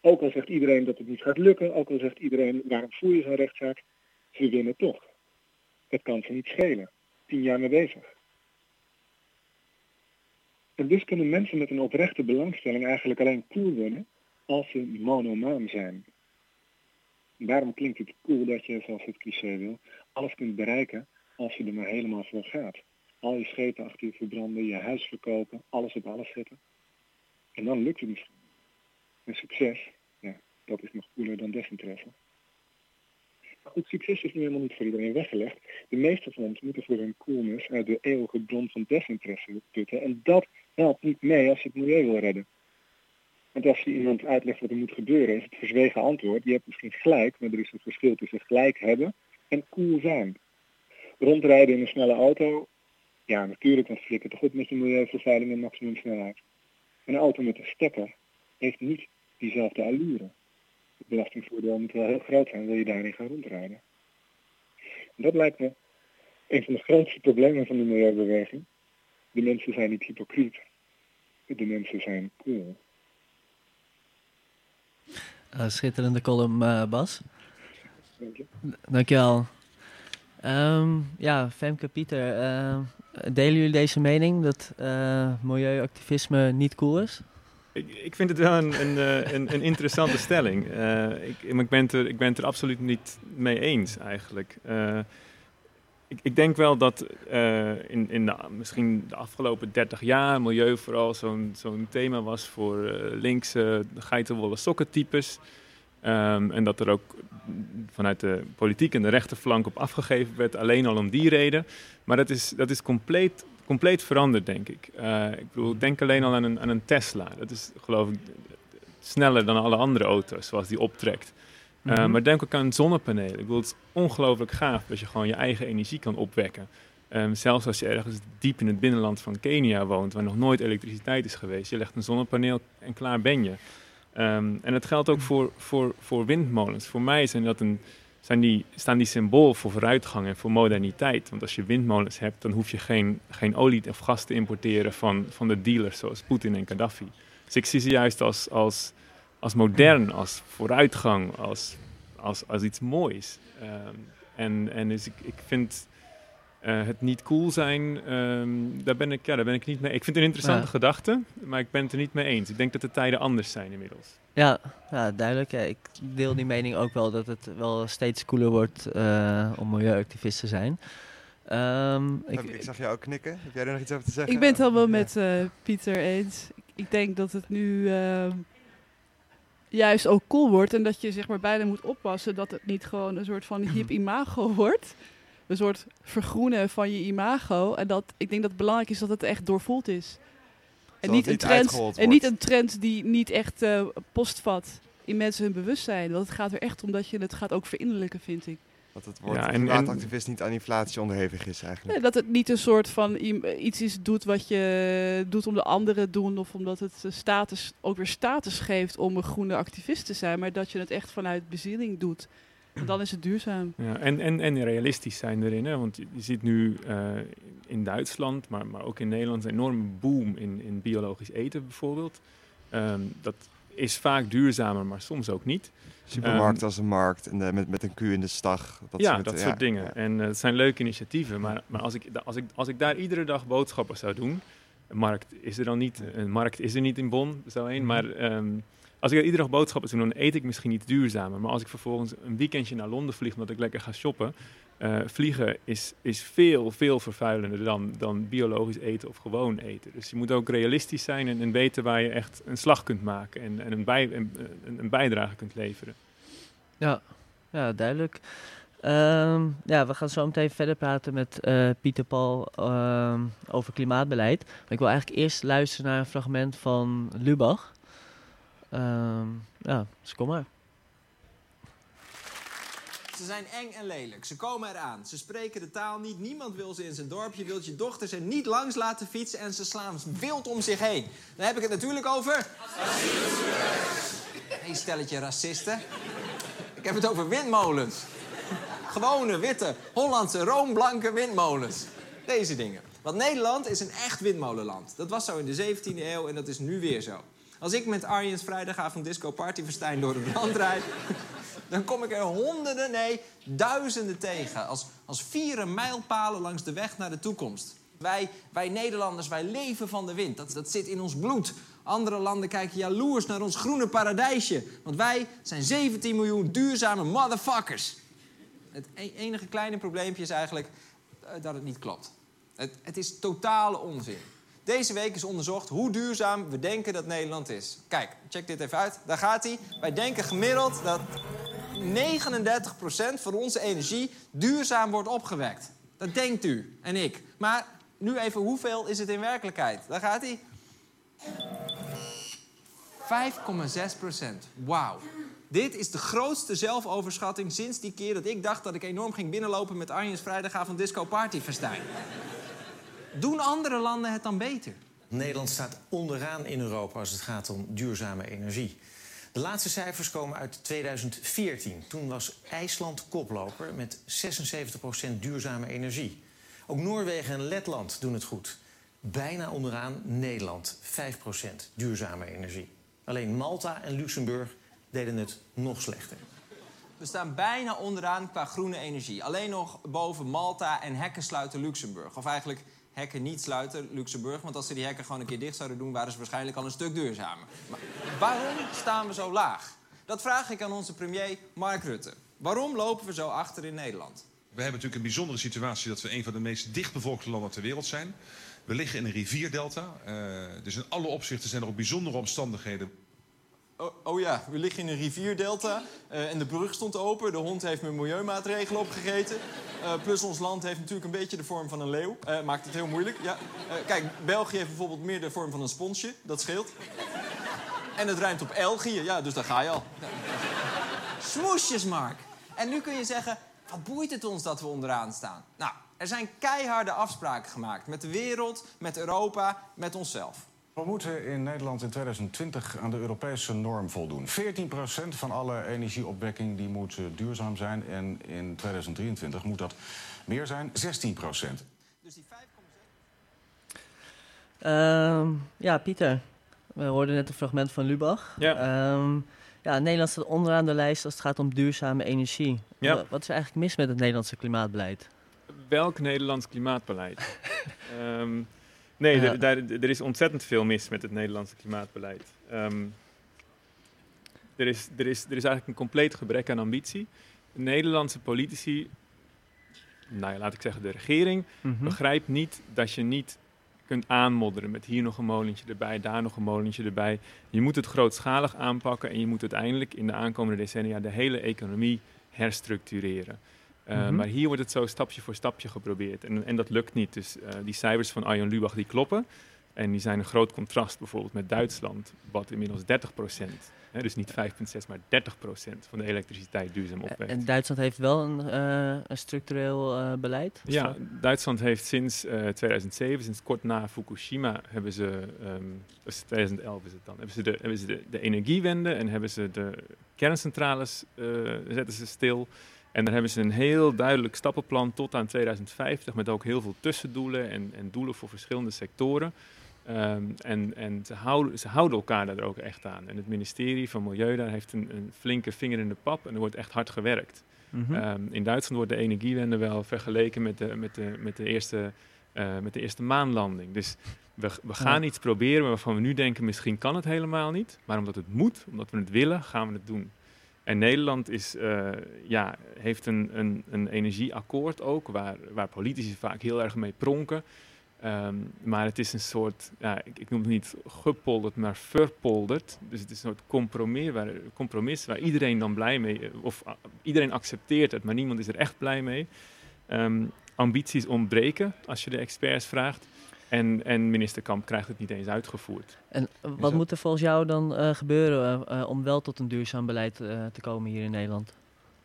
ook al zegt iedereen dat het niet gaat lukken, ook al zegt iedereen waarom voer je zo'n rechtszaak, ze winnen toch. Het kan ze niet schelen. Tien jaar mee bezig. En dus kunnen mensen met een oprechte belangstelling eigenlijk alleen cool worden als ze monomaan zijn. Daarom klinkt het cool dat je, zoals het cliché wil, alles kunt bereiken als je er maar helemaal voor gaat. Al je schepen achter je verbranden, je huis verkopen, alles op alles zetten. En dan lukt het misschien. En succes, ja, dat is nog cooler dan desinteresse. Maar goed, succes is nu helemaal niet voor iedereen weggelegd. De meeste van ons moeten voor hun coolness uit de eeuwige bron van desinteresse putten. En dat helpt niet mee als je het milieu wil redden. Want als je iemand uitlegt wat er moet gebeuren, is het verzwegen antwoord. Je hebt misschien gelijk, maar er is een verschil tussen gelijk hebben en cool zijn. Rondrijden in een snelle auto, ja natuurlijk, dan flikkert toch goed met je milieuvervuiling en maximum snelheid. Een auto met een stekker heeft niet diezelfde allure. Het belastingvoordeel moet wel heel groot zijn, wil je daarin gaan rondrijden. En dat lijkt me een van de grootste problemen van de milieubeweging. De mensen zijn niet hypocriet. De mensen zijn cool. Uh, schitterende column, uh, Bas. Dank je. Dankjewel. Um, ja, Femke, Pieter, uh, delen jullie deze mening dat milieuactivisme niet cool is? Ik, ik vind het wel een, een, een, een interessante stelling. ik, ik, ben het er, ik ben er absoluut niet mee eens eigenlijk ik, ik, denk wel dat uh, in, in de, misschien de afgelopen 30 jaar milieu vooral zo'n thema was voor uh, linkse geitenwolle sokkentypes. Um, en dat er ook vanuit de politiek en de rechterflank op afgegeven werd, alleen al om die reden. Maar dat is, dat is compleet, compleet veranderd, denk ik. Uh, ik bedoel, denk alleen al aan een, aan een Tesla. Dat is geloof ik sneller dan alle andere auto's zoals die optrekt. Uh, maar denk ook aan zonnepanelen. Ik bedoel, het is ongelooflijk gaaf dat je gewoon je eigen energie kan opwekken. Um, zelfs als je ergens diep in het binnenland van Kenia woont, waar nog nooit elektriciteit is geweest. Je legt een zonnepaneel en klaar ben je. Um, en dat geldt ook voor, voor, voor windmolens. Voor mij zijn dat een, zijn die, staan die symbool voor vooruitgang en voor moderniteit. Want als je windmolens hebt, dan hoef je geen, geen olie of gas te importeren van, van de dealers zoals Poetin en Gaddafi. Dus ik zie ze juist als, als als modern, als vooruitgang, als, als, als iets moois. Um, en, en dus ik, ik vind uh, het niet cool zijn, um, daar, ben ik, ja, daar ben ik niet mee. Ik vind het een interessante ja. gedachte, maar ik ben het er niet mee eens. Ik denk dat de tijden anders zijn inmiddels. Ja, ja duidelijk. Ja. Ik deel die mening ook wel dat het wel steeds cooler wordt uh, om milieuactivist te zijn. Um, ik, ik, zag jou ook knikken. Heb jij er nog iets over te zeggen? Ik ben het wel met uh, Pieter eens. Ik, ik, denk dat het nu juist ook cool wordt. En dat je zeg maar bijna moet oppassen dat het niet gewoon een soort van hip imago wordt. Een soort vergroenen van je imago. En dat ik denk dat het belangrijk is dat het echt doorvoeld is. En niet, een trend, en niet een trend die niet echt uh, postvat in mensen hun bewustzijn. Want het gaat er echt om dat je het gaat ook verinnerlijken, vind ik. Dat het woord ja, en, klimaatactivist niet aan inflatie onderhevig is eigenlijk. Ja, dat het niet een soort van iets is doet wat je doet om de anderen doen. Of omdat het status, ook weer status geeft om een groene activist te zijn. Maar dat je het echt vanuit bezieling doet. Dan is het duurzaam. Ja, en, en, en realistisch zijn erin. Hè? Want je, je ziet nu uh, in Duitsland, maar, maar ook in Nederland... een enorme boom in, in biologisch eten bijvoorbeeld. Um, dat is vaak duurzamer, maar soms ook niet. Supermarkt Ehm, als een markt en eh, met, met een Q in de stag. Dat ja, soort, dat ja, soort dingen. ja. En eh, het zijn leuke initiatieven. Maar, maar als, ik, als, ik, als ik daar iedere dag boodschappen zou doen. Een markt is er dan niet. Een markt is er niet in Bonn, zo één. Maar ehm, als ik iedere dag boodschappen doen, dan eet ik misschien niet duurzamer. Maar als ik vervolgens een weekendje naar Londen vlieg omdat ik lekker ga shoppen. eh, vliegen is, is veel, veel vervuilender dan, dan biologisch eten of gewoon eten. Dus je moet ook realistisch zijn en, en weten waar je echt een slag kunt maken en, en een, bij, een- een bijdrage kunt leveren. Ja, ja duidelijk. Ehm, ja, we gaan zo meteen verder praten met eh, Pieter Paul ehm, over klimaatbeleid. Maar ik wil eigenlijk eerst luisteren naar een fragment van Lubach. Ehm, ja, dus kom maar. Ze zijn eng en lelijk. Ze komen eraan. Ze spreken de taal niet. Niemand wil ze in zijn dorp. Je wilt je dochters er niet langs laten fietsen. En ze slaan wild om zich heen. Dan heb ik het natuurlijk over... Hey, stelletje racisten. Ik heb het over windmolens. Gewone, witte, Hollandse, roomblanke windmolens. Deze dingen. Want Nederland is een echt windmolenland. Dat was zo in de 17e eeuw en dat is nu weer zo. Als ik met Arjen's vrijdagavond disco party door het land rijd... dan kom ik er honderden, nee, duizenden tegen. Als, als vieren mijlpalen langs de weg naar de toekomst. Wij, wij Nederlanders, wij leven van de wind. Dat, dat zit in ons bloed. Andere landen kijken jaloers naar ons groene paradijsje. Want wij zijn 17 miljoen duurzame motherfuckers. Het e- enige kleine probleempje is eigenlijk eh, dat het niet klopt. Het, het is totale onzin. Deze week is onderzocht hoe duurzaam we denken dat Nederland is. Kijk, check dit even uit. Daar gaat hij. Wij denken gemiddeld dat 39% van onze energie duurzaam wordt opgewekt. Dat denkt u en ik. Maar nu even, hoeveel is het in werkelijkheid? Daar gaat hij. 5,6% Wauw. Dit is de grootste zelfoverschatting sinds die keer dat ik dacht dat ik enorm ging binnenlopen met Arjen's vrijdagavond disco party festijn. Doen andere landen het dan beter? Nederland staat onderaan in Europa als het gaat om duurzame energie. De laatste cijfers komen uit 2014. Toen was IJsland koploper met 76% duurzame energie. Ook Noorwegen en Letland doen het goed. Bijna onderaan Nederland, 5% duurzame energie. Alleen Malta en Luxemburg deden het nog slechter. We staan bijna onderaan qua groene energie. Alleen nog boven Malta en hekken sluiten Luxemburg. Of eigenlijk hekken niet sluiten Luxemburg. Want als ze die hekken gewoon een keer dicht zouden doen... waren ze waarschijnlijk al een stuk duurzamer. Maar waarom staan we zo laag? Dat vraag ik aan onze premier Mark Rutte. Waarom lopen we zo achter in Nederland? We hebben natuurlijk een bijzondere situatie dat we een van de meest dichtbevolkte landen ter wereld zijn. We liggen in een rivierdelta. eh, dus in alle opzichten zijn er ook bijzondere omstandigheden. Oh, oh ja, we liggen in een rivierdelta eh, en de brug stond open. De hond heeft met milieumaatregelen opgegeten. Eh, plus ons land heeft natuurlijk een beetje de vorm van een leeuw. Eh, maakt het heel moeilijk. Ja. Kijk, België heeft bijvoorbeeld meer de vorm van een sponsje. Dat scheelt. En het rijmt op Elgië. Ja, dus daar ga je al. Smoesjes, Mark. En nu kun je zeggen, wat boeit het ons dat we onderaan staan? Nou, er zijn keiharde afspraken gemaakt. Met de wereld, met Europa, met onszelf. We moeten in Nederland in 2020 aan de Europese norm voldoen. 14% van alle energieopwekking die moet eh, duurzaam zijn. En in 2023 moet dat meer zijn, 16%. Ehm, ja, Pieter. We hoorden net een fragment van Lubach. Ja. Ehm, ja, Nederland staat onderaan de lijst als het gaat om duurzame energie. Ja. Wa- Wat is er eigenlijk mis met het Nederlandse klimaatbeleid? Welk Nederlands klimaatbeleid? Ehm, nee, Ja. er- daar, er is ontzettend veel mis met het Nederlandse klimaatbeleid. Ehm, er, is, er, is, er is eigenlijk een compleet gebrek aan ambitie. De Nederlandse politici, nou ja, laat ik zeggen de regering, Mhm. begrijpt niet dat je niet kunt aanmodderen met hier nog een molentje erbij, daar nog een molentje erbij. Je moet het grootschalig aanpakken en je moet uiteindelijk in de aankomende decennia de hele economie herstructureren. Uh, Mhm. Maar hier wordt het zo stapje voor stapje geprobeerd. En, en dat lukt niet. Dus uh, die cijfers van Arjen Lubach die kloppen. En die zijn een groot contrast bijvoorbeeld met Duitsland, wat inmiddels 30 hè, dus niet 5,6, maar 30% van de elektriciteit duurzaam opwekt. En Duitsland heeft wel een, eh, een structureel eh, beleid? Ja? Duitsland heeft sinds uh, 2007, sinds kort na Fukushima, hebben ze, um, dus 2011 is het dan, hebben ze de, hebben ze de, de energiewende en hebben ze de kerncentrales, zetten ze stil. En daar hebben ze een heel duidelijk stappenplan tot aan 2050 met ook heel veel tussendoelen en, en doelen voor verschillende sectoren. Ehm, en en ze, houden, ze houden elkaar daar ook echt aan. En het ministerie van Milieu daar heeft een, een flinke vinger in de pap en er wordt echt hard gewerkt. Mhm. Ehm, in Duitsland wordt de energiewende wel vergeleken met de, met de, met de, eerste, eh, met de eerste maanlanding. Dus we, we gaan iets proberen waarvan we nu denken misschien kan het helemaal niet. Maar omdat het moet, omdat we het willen, gaan we het doen. En Nederland is, eh, ja, heeft een, een, een energieakkoord ook, waar, waar politici vaak heel erg mee pronken. Ehm, maar het is een soort, ja, ik, ik noem het niet gepolderd, maar verpolderd. Dus het is een soort compromis waar, compromis waar iedereen dan blij mee, of ah, iedereen accepteert het, maar niemand is er echt blij mee. Ehm, ambities ontbreken, als je de experts vraagt. En, en minister Kamp krijgt het niet eens uitgevoerd. En wat moet er volgens jou dan eh, gebeuren eh, eh, om wel tot een duurzaam beleid te komen hier in Nederland?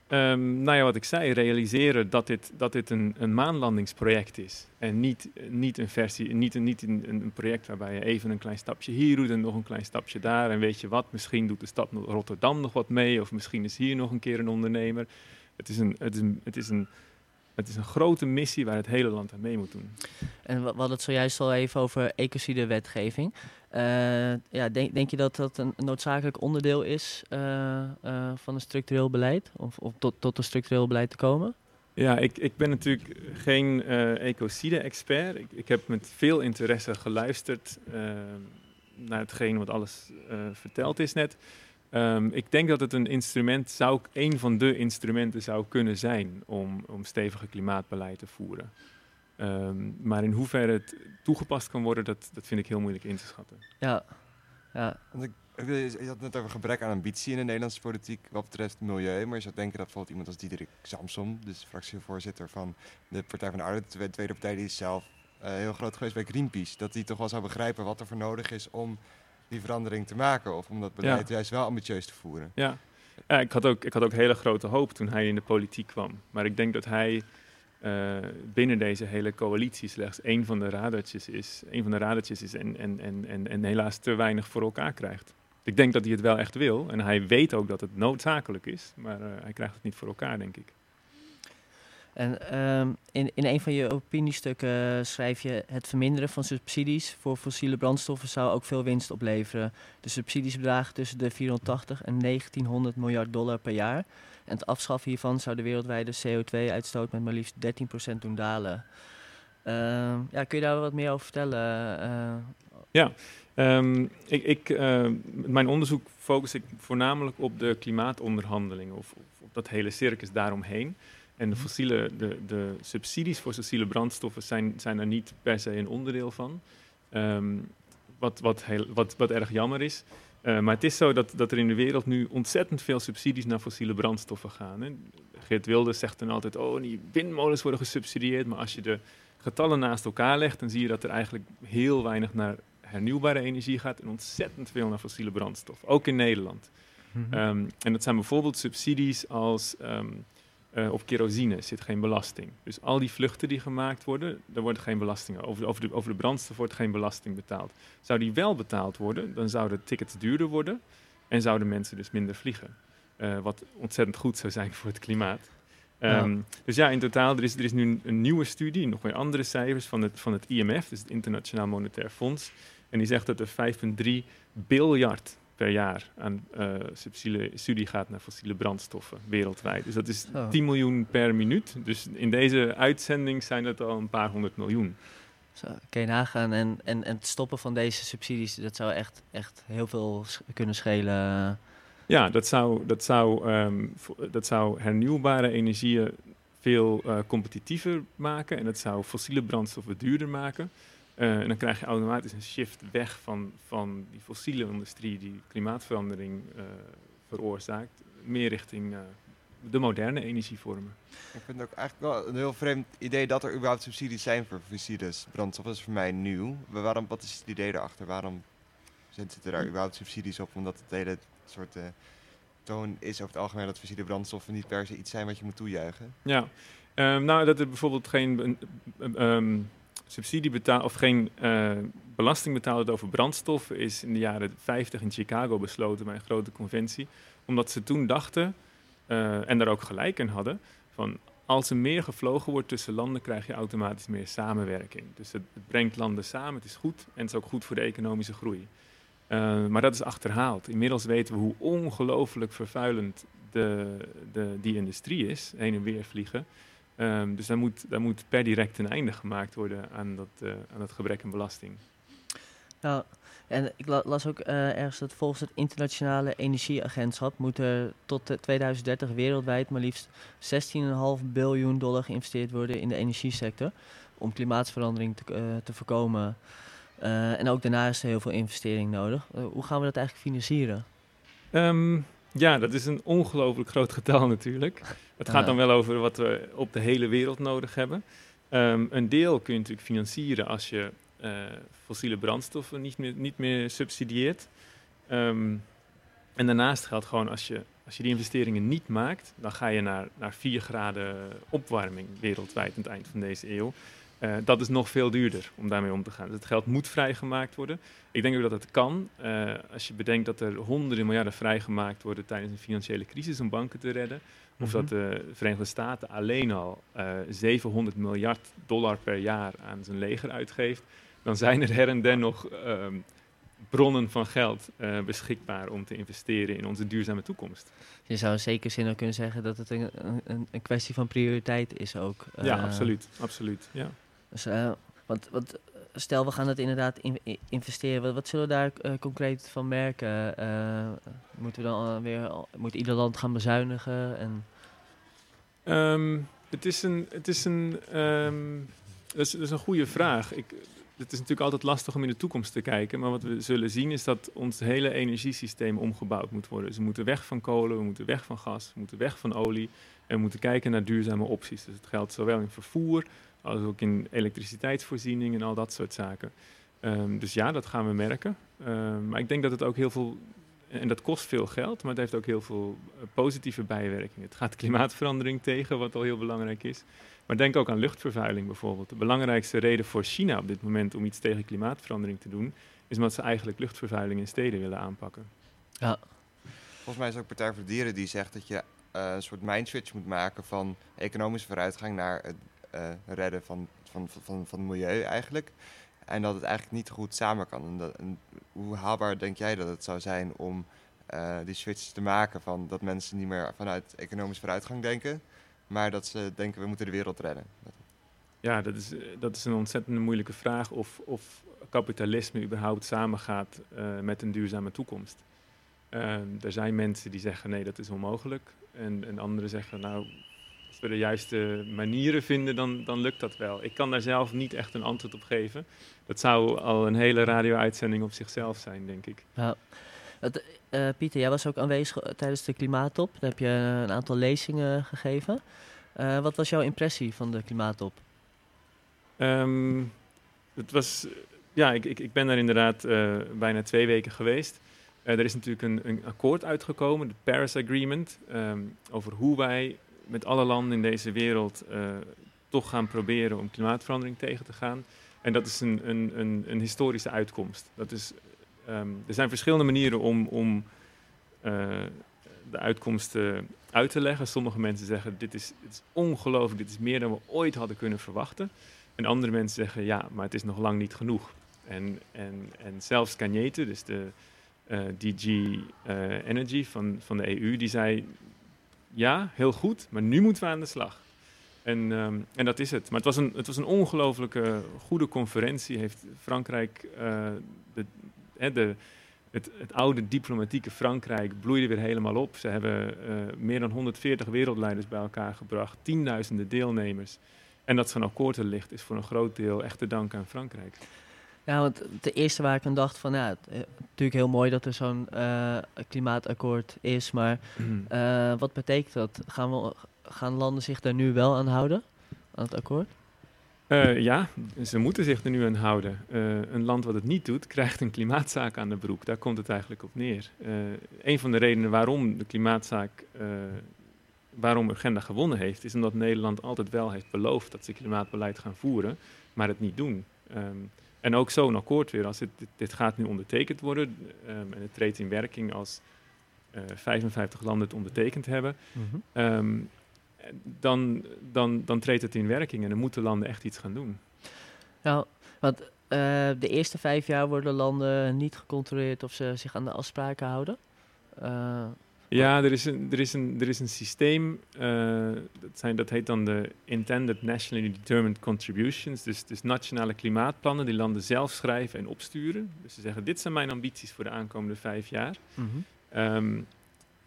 Ehm, nou ja, wat ik zei, realiseren dat dit, dat dit een, een maanlandingsproject is. En niet, niet een versie, niet, een, niet een, een project waarbij je even een klein stapje hier doet en nog een klein stapje daar. En weet je wat, misschien doet de stad Rotterdam nog wat mee, of misschien is hier nog een keer een ondernemer. Het is een, het is een, het is een, het is een grote missie waar het hele land aan mee moet doen. En we hadden het zojuist al even over ecocide-wetgeving. Eh, ja, denk, denk je dat dat een noodzakelijk onderdeel is eh, eh, van een structureel beleid? Of, of tot, tot een structureel beleid te komen? Ja, ik, ik ben natuurlijk geen ecocide-expert. Ik, ik heb met veel interesse geluisterd naar hetgeen wat alles verteld is net. Ehm, ik denk dat het een instrument zou, een van de instrumenten zou kunnen zijn om, om stevige klimaatbeleid te voeren. Ehm, maar in hoeverre het toegepast kan worden, dat, dat vind ik heel moeilijk in te schatten. Ja, ja. Want ik, ik, je had het net over gebrek aan ambitie in de Nederlandse politiek wat betreft milieu. Maar je zou denken dat bijvoorbeeld iemand als Diederik Samsom, dus fractievoorzitter van de Partij van de Arbeid, de tweede partij die is zelf eh, heel groot geweest bij Greenpeace, dat die toch wel zou begrijpen wat er voor nodig is om die verandering te maken. Of om dat beleid Ja. juist wel ambitieus te voeren. Ja, ja ik, had ook, ik had ook hele grote hoop toen hij in de politiek kwam. Maar ik denk dat hij eh, binnen deze hele coalitie slechts één van de radertjes is. Een van de radertjes is en, en, en, en, en helaas te weinig voor elkaar krijgt. Ik denk dat hij het wel echt wil. En hij weet ook dat het noodzakelijk is. Maar eh, hij krijgt het niet voor elkaar, denk ik. En ehm, in, in een van je opiniestukken schrijf je... het verminderen van subsidies voor fossiele brandstoffen zou ook veel winst opleveren. De subsidies bedragen tussen de 480 en 1900 miljard dollar per jaar. En het afschaffen hiervan zou de wereldwijde CO2-uitstoot met maar liefst 13% doen dalen. Ehm, ja, kun je daar wat meer over vertellen? Eh, Ja, ehm, ik, ik, eh, mijn onderzoek focus ik voornamelijk op de klimaatonderhandelingen. Of, of op dat hele circus daaromheen. En de, fossiele, de, de subsidies voor fossiele brandstoffen zijn, zijn er niet per se een onderdeel van. Ehm, wat, wat, heel, wat, wat erg jammer is. Eh, maar het is zo dat, dat er in de wereld nu ontzettend veel subsidies naar fossiele brandstoffen gaan. Hè. Geert Wilders zegt dan altijd, oh, die windmolens worden gesubsidieerd. Maar als je de getallen naast elkaar legt, dan zie je dat er eigenlijk heel weinig naar hernieuwbare energie gaat en ontzettend veel naar fossiele brandstof. Ook in Nederland. Mhm. Ehm, en dat zijn bijvoorbeeld subsidies als ehm, eh, op kerosine zit geen belasting. Dus al die vluchten die gemaakt worden, daar wordt geen belasting over. Over de, over de brandstof wordt geen belasting betaald. Zou die wel betaald worden, dan zouden tickets duurder worden en zouden mensen dus minder vliegen. Eh, wat ontzettend goed zou zijn voor het klimaat. Ja. Ehm, Dus ja, in totaal, er is, er is nu een, een nieuwe studie, nog weer andere cijfers van het, van het IMF, dus het Internationaal Monetair Fonds. En die zegt dat er 5,3 biljard per jaar aan subsidie, subsidie gaat naar fossiele brandstoffen wereldwijd. Dus dat is Zo. 10 miljoen per minuut. Dus in deze uitzending zijn het al een paar honderd miljoen. Zo, kun je nagaan. En, en, en het stoppen van deze subsidies, dat zou echt, echt heel veel sch- kunnen schelen. Ja, dat zou, dat zou, ehm, dat zou hernieuwbare energieën veel eh, competitiever maken en dat zou fossiele brandstoffen duurder maken. Eh, en dan krijg je automatisch een shift weg van, van die fossiele industrie die klimaatverandering eh, veroorzaakt, meer richting eh, de moderne energievormen. Ik vind het ook eigenlijk wel een heel vreemd idee dat er überhaupt subsidies zijn voor fossiele brandstof. Dat is voor mij nieuw. Maar Waarom, wat is het idee erachter? Waarom zitten er daar überhaupt subsidies op? Omdat het hele soort toon is over het algemeen dat fossiele brandstoffen niet per se iets zijn wat je moet toejuichen. Ja, Ehm, nou dat er bijvoorbeeld geen een- een- ehm, subsidie betaalt of geen eh, belasting betaald over brandstoffen is in de jaren 50 in Chicago besloten bij een grote conventie. Omdat ze toen dachten, eh, en daar ook gelijk in hadden, van als er meer gevlogen wordt tussen landen, krijg je automatisch meer samenwerking. Dus het, brengt landen samen, het is goed en het is ook goed voor de economische groei. Uh, maar dat is achterhaald. Inmiddels weten we hoe ongelooflijk vervuilend de, de, die industrie is, heen en weer vliegen. Um, dus daar moet, daar moet per direct een einde gemaakt worden aan dat, uh, aan dat gebrek aan belasting. Nou, en ik la las ook uh, ergens dat volgens het Internationale Energieagentschap moet er tot 2030 wereldwijd maar liefst 16,5 biljoen dollar geïnvesteerd worden in de energiesector om klimaatverandering te, uh, te voorkomen. Uh, en ook daarna is er heel veel investering nodig. hoe gaan we dat eigenlijk financieren? Um, ja, dat is een ongelooflijk groot getal natuurlijk. Het gaat dan wel over wat we op de hele wereld nodig hebben. Um, een deel kun je natuurlijk financieren als je uh, fossiele brandstoffen niet meer, niet meer subsidieert. Um, en daarnaast geldt gewoon als je, als je die investeringen niet maakt, dan ga je naar, naar 4 graden opwarming wereldwijd aan het eind van deze eeuw. Uh, dat is nog veel duurder om daarmee om te gaan. Dus het geld moet vrijgemaakt worden. Ik denk ook dat het kan. Uh, als je bedenkt dat er honderden miljarden vrijgemaakt worden tijdens een financiële crisis om banken te redden. Of Mhm. dat de Verenigde Staten alleen al uh, 700 miljard dollar per jaar aan zijn leger uitgeeft. Dan zijn er her en der nog um, bronnen van geld uh, beschikbaar om te investeren in onze duurzame toekomst. Je zou in zekere zin ook kunnen zeggen dat het een, een, een kwestie van prioriteit is ook. Ja, absoluut. absoluut ja. Dus, uh, want, want stel, we gaan het inderdaad in, in, investeren. Wat, wat, zullen we daar uh, concreet van merken? Moeten we dan weer, moet ieder land gaan bezuinigen? En... Um, het is een, het is een, um, dat is, is een goede vraag. Ik, het is natuurlijk altijd lastig om in de toekomst te kijken. Maar wat we zullen zien is dat ons hele energiesysteem omgebouwd moet worden. Dus we moeten weg van kolen, we moeten weg van gas, we moeten weg van olie. En we moeten kijken naar duurzame opties. Dus het geldt zowel in vervoer als ook in elektriciteitsvoorziening en al dat soort zaken. Um, dus ja, dat gaan we merken. Um, maar ik denk dat het ook heel veel, en dat kost veel geld, maar het heeft ook heel veel uh, positieve bijwerkingen. Het gaat klimaatverandering tegen, wat al heel belangrijk is. Maar denk ook aan luchtvervuiling bijvoorbeeld. De belangrijkste reden voor China op dit moment om iets tegen klimaatverandering te doen, is omdat ze eigenlijk luchtvervuiling in steden willen aanpakken. Ja. Volgens mij is ook Partij voor de Dieren die zegt dat je uh, een soort mindswitch moet maken van economische vooruitgang naar het uh, redden van, van, van, van het milieu eigenlijk. En dat het eigenlijk niet goed samen kan. En, hoe haalbaar denk jij dat het zou zijn om uh, die switch te maken van dat mensen niet meer vanuit economische vooruitgang denken, maar dat ze denken we moeten de wereld redden? Ja, dat is, dat is een ontzettend moeilijke vraag of, of kapitalisme überhaupt samengaat uh, met een duurzame toekomst. Uh, er zijn mensen die zeggen nee, dat is onmogelijk. En, en anderen zeggen nou, als we de juiste manieren vinden, dan, dan lukt dat wel. Ik kan daar zelf niet echt een antwoord op geven. Dat zou al een hele radio-uitzending op zichzelf zijn, denk ik. Ja. Het, uh, Pieter, jij was ook aanwezig tijdens de klimaattop. Daar heb je een aantal lezingen gegeven. Uh, wat was jouw impressie van de klimaattop? Um, het was, ja, ik, ik, ik ben daar inderdaad uh, bijna twee weken geweest. er is natuurlijk een, een, akkoord uitgekomen, de Paris Agreement, um, over hoe wij met alle landen in deze wereld uh, toch gaan proberen om klimaatverandering tegen te gaan. En dat is een, een, een, een historische uitkomst. Dat is, um, er zijn verschillende manieren om, om uh, de uitkomsten uit te leggen. Sommige mensen zeggen, dit is, is ongelooflijk, dit is meer dan we ooit hadden kunnen verwachten. En andere mensen zeggen, ja, maar het is nog lang niet genoeg. En, en, en zelfs Cagnete, dus de uh, DG Energy van, van de EU, die zei, ja, heel goed, maar nu moeten we aan de slag. En, um, en dat is het. Maar het was een, het was een ongelooflijke goede conferentie. Heeft Frankrijk, uh, de, hè, de, het, het, oude diplomatieke Frankrijk bloeide weer helemaal op. Ze hebben uh, meer dan 140 wereldleiders bij elkaar gebracht, tienduizenden deelnemers. En dat zo'n akkoord er ligt, is voor een groot deel echt te danken aan Frankrijk. Ja, want de eerste waar ik aan dacht van, ja, uh, natuurlijk heel mooi dat er zo'n uh, klimaatakkoord is, maar Mm. uh, wat betekent dat? Gaan, we, gaan landen zich daar nu wel aan houden, aan het akkoord? Uh, ja, ze moeten zich er nu aan houden. Een land wat het niet doet, krijgt een klimaatzaak aan de broek. Daar komt het eigenlijk op neer. Een van de redenen waarom de klimaatzaak, waarom Urgenda gewonnen heeft, is omdat Nederland altijd wel heeft beloofd dat ze klimaatbeleid gaan voeren, maar het niet doen. Um, en ook zo'n akkoord weer, als het, dit, dit, gaat nu ondertekend worden um, en het treedt in werking als 55 landen het ondertekend hebben. Mhm. Um, dan, dan, dan treedt het in werking en dan moeten landen echt iets gaan doen. Nou, want uh, de eerste vijf jaar worden landen niet gecontroleerd of ze zich aan de afspraken houden. Uh, ja, er is een, er is een, er is een systeem, uh, dat, zijn, dat heet dan de Intended Nationally Determined Contributions. Dus, dus nationale klimaatplannen die landen zelf schrijven en opsturen. Dus ze zeggen, dit zijn mijn ambities voor de aankomende vijf jaar. Mm -hmm. um,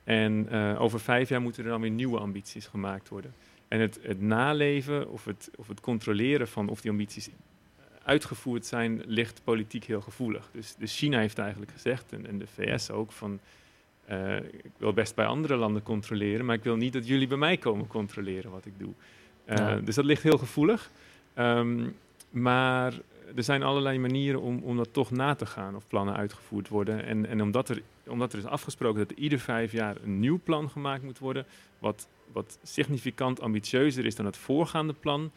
en uh, over vijf jaar moeten er dan weer nieuwe ambities gemaakt worden. En het, het naleven of het, of het controleren van of die ambities uitgevoerd zijn, ligt politiek heel gevoelig. Dus, dus China heeft eigenlijk gezegd, en, en de VS ook, van uh, ik wil best bij andere landen controleren, maar ik wil niet dat jullie bij mij komen controleren wat ik doe. Uh, ja. Dus dat ligt heel gevoelig. Um, maar er zijn allerlei manieren om, om dat toch na te gaan of plannen uitgevoerd worden. En, en omdat, er, omdat er is afgesproken dat er ieder vijf jaar een nieuw plan gemaakt moet worden, wat, wat significant ambitieuzer is dan het voorgaande plan,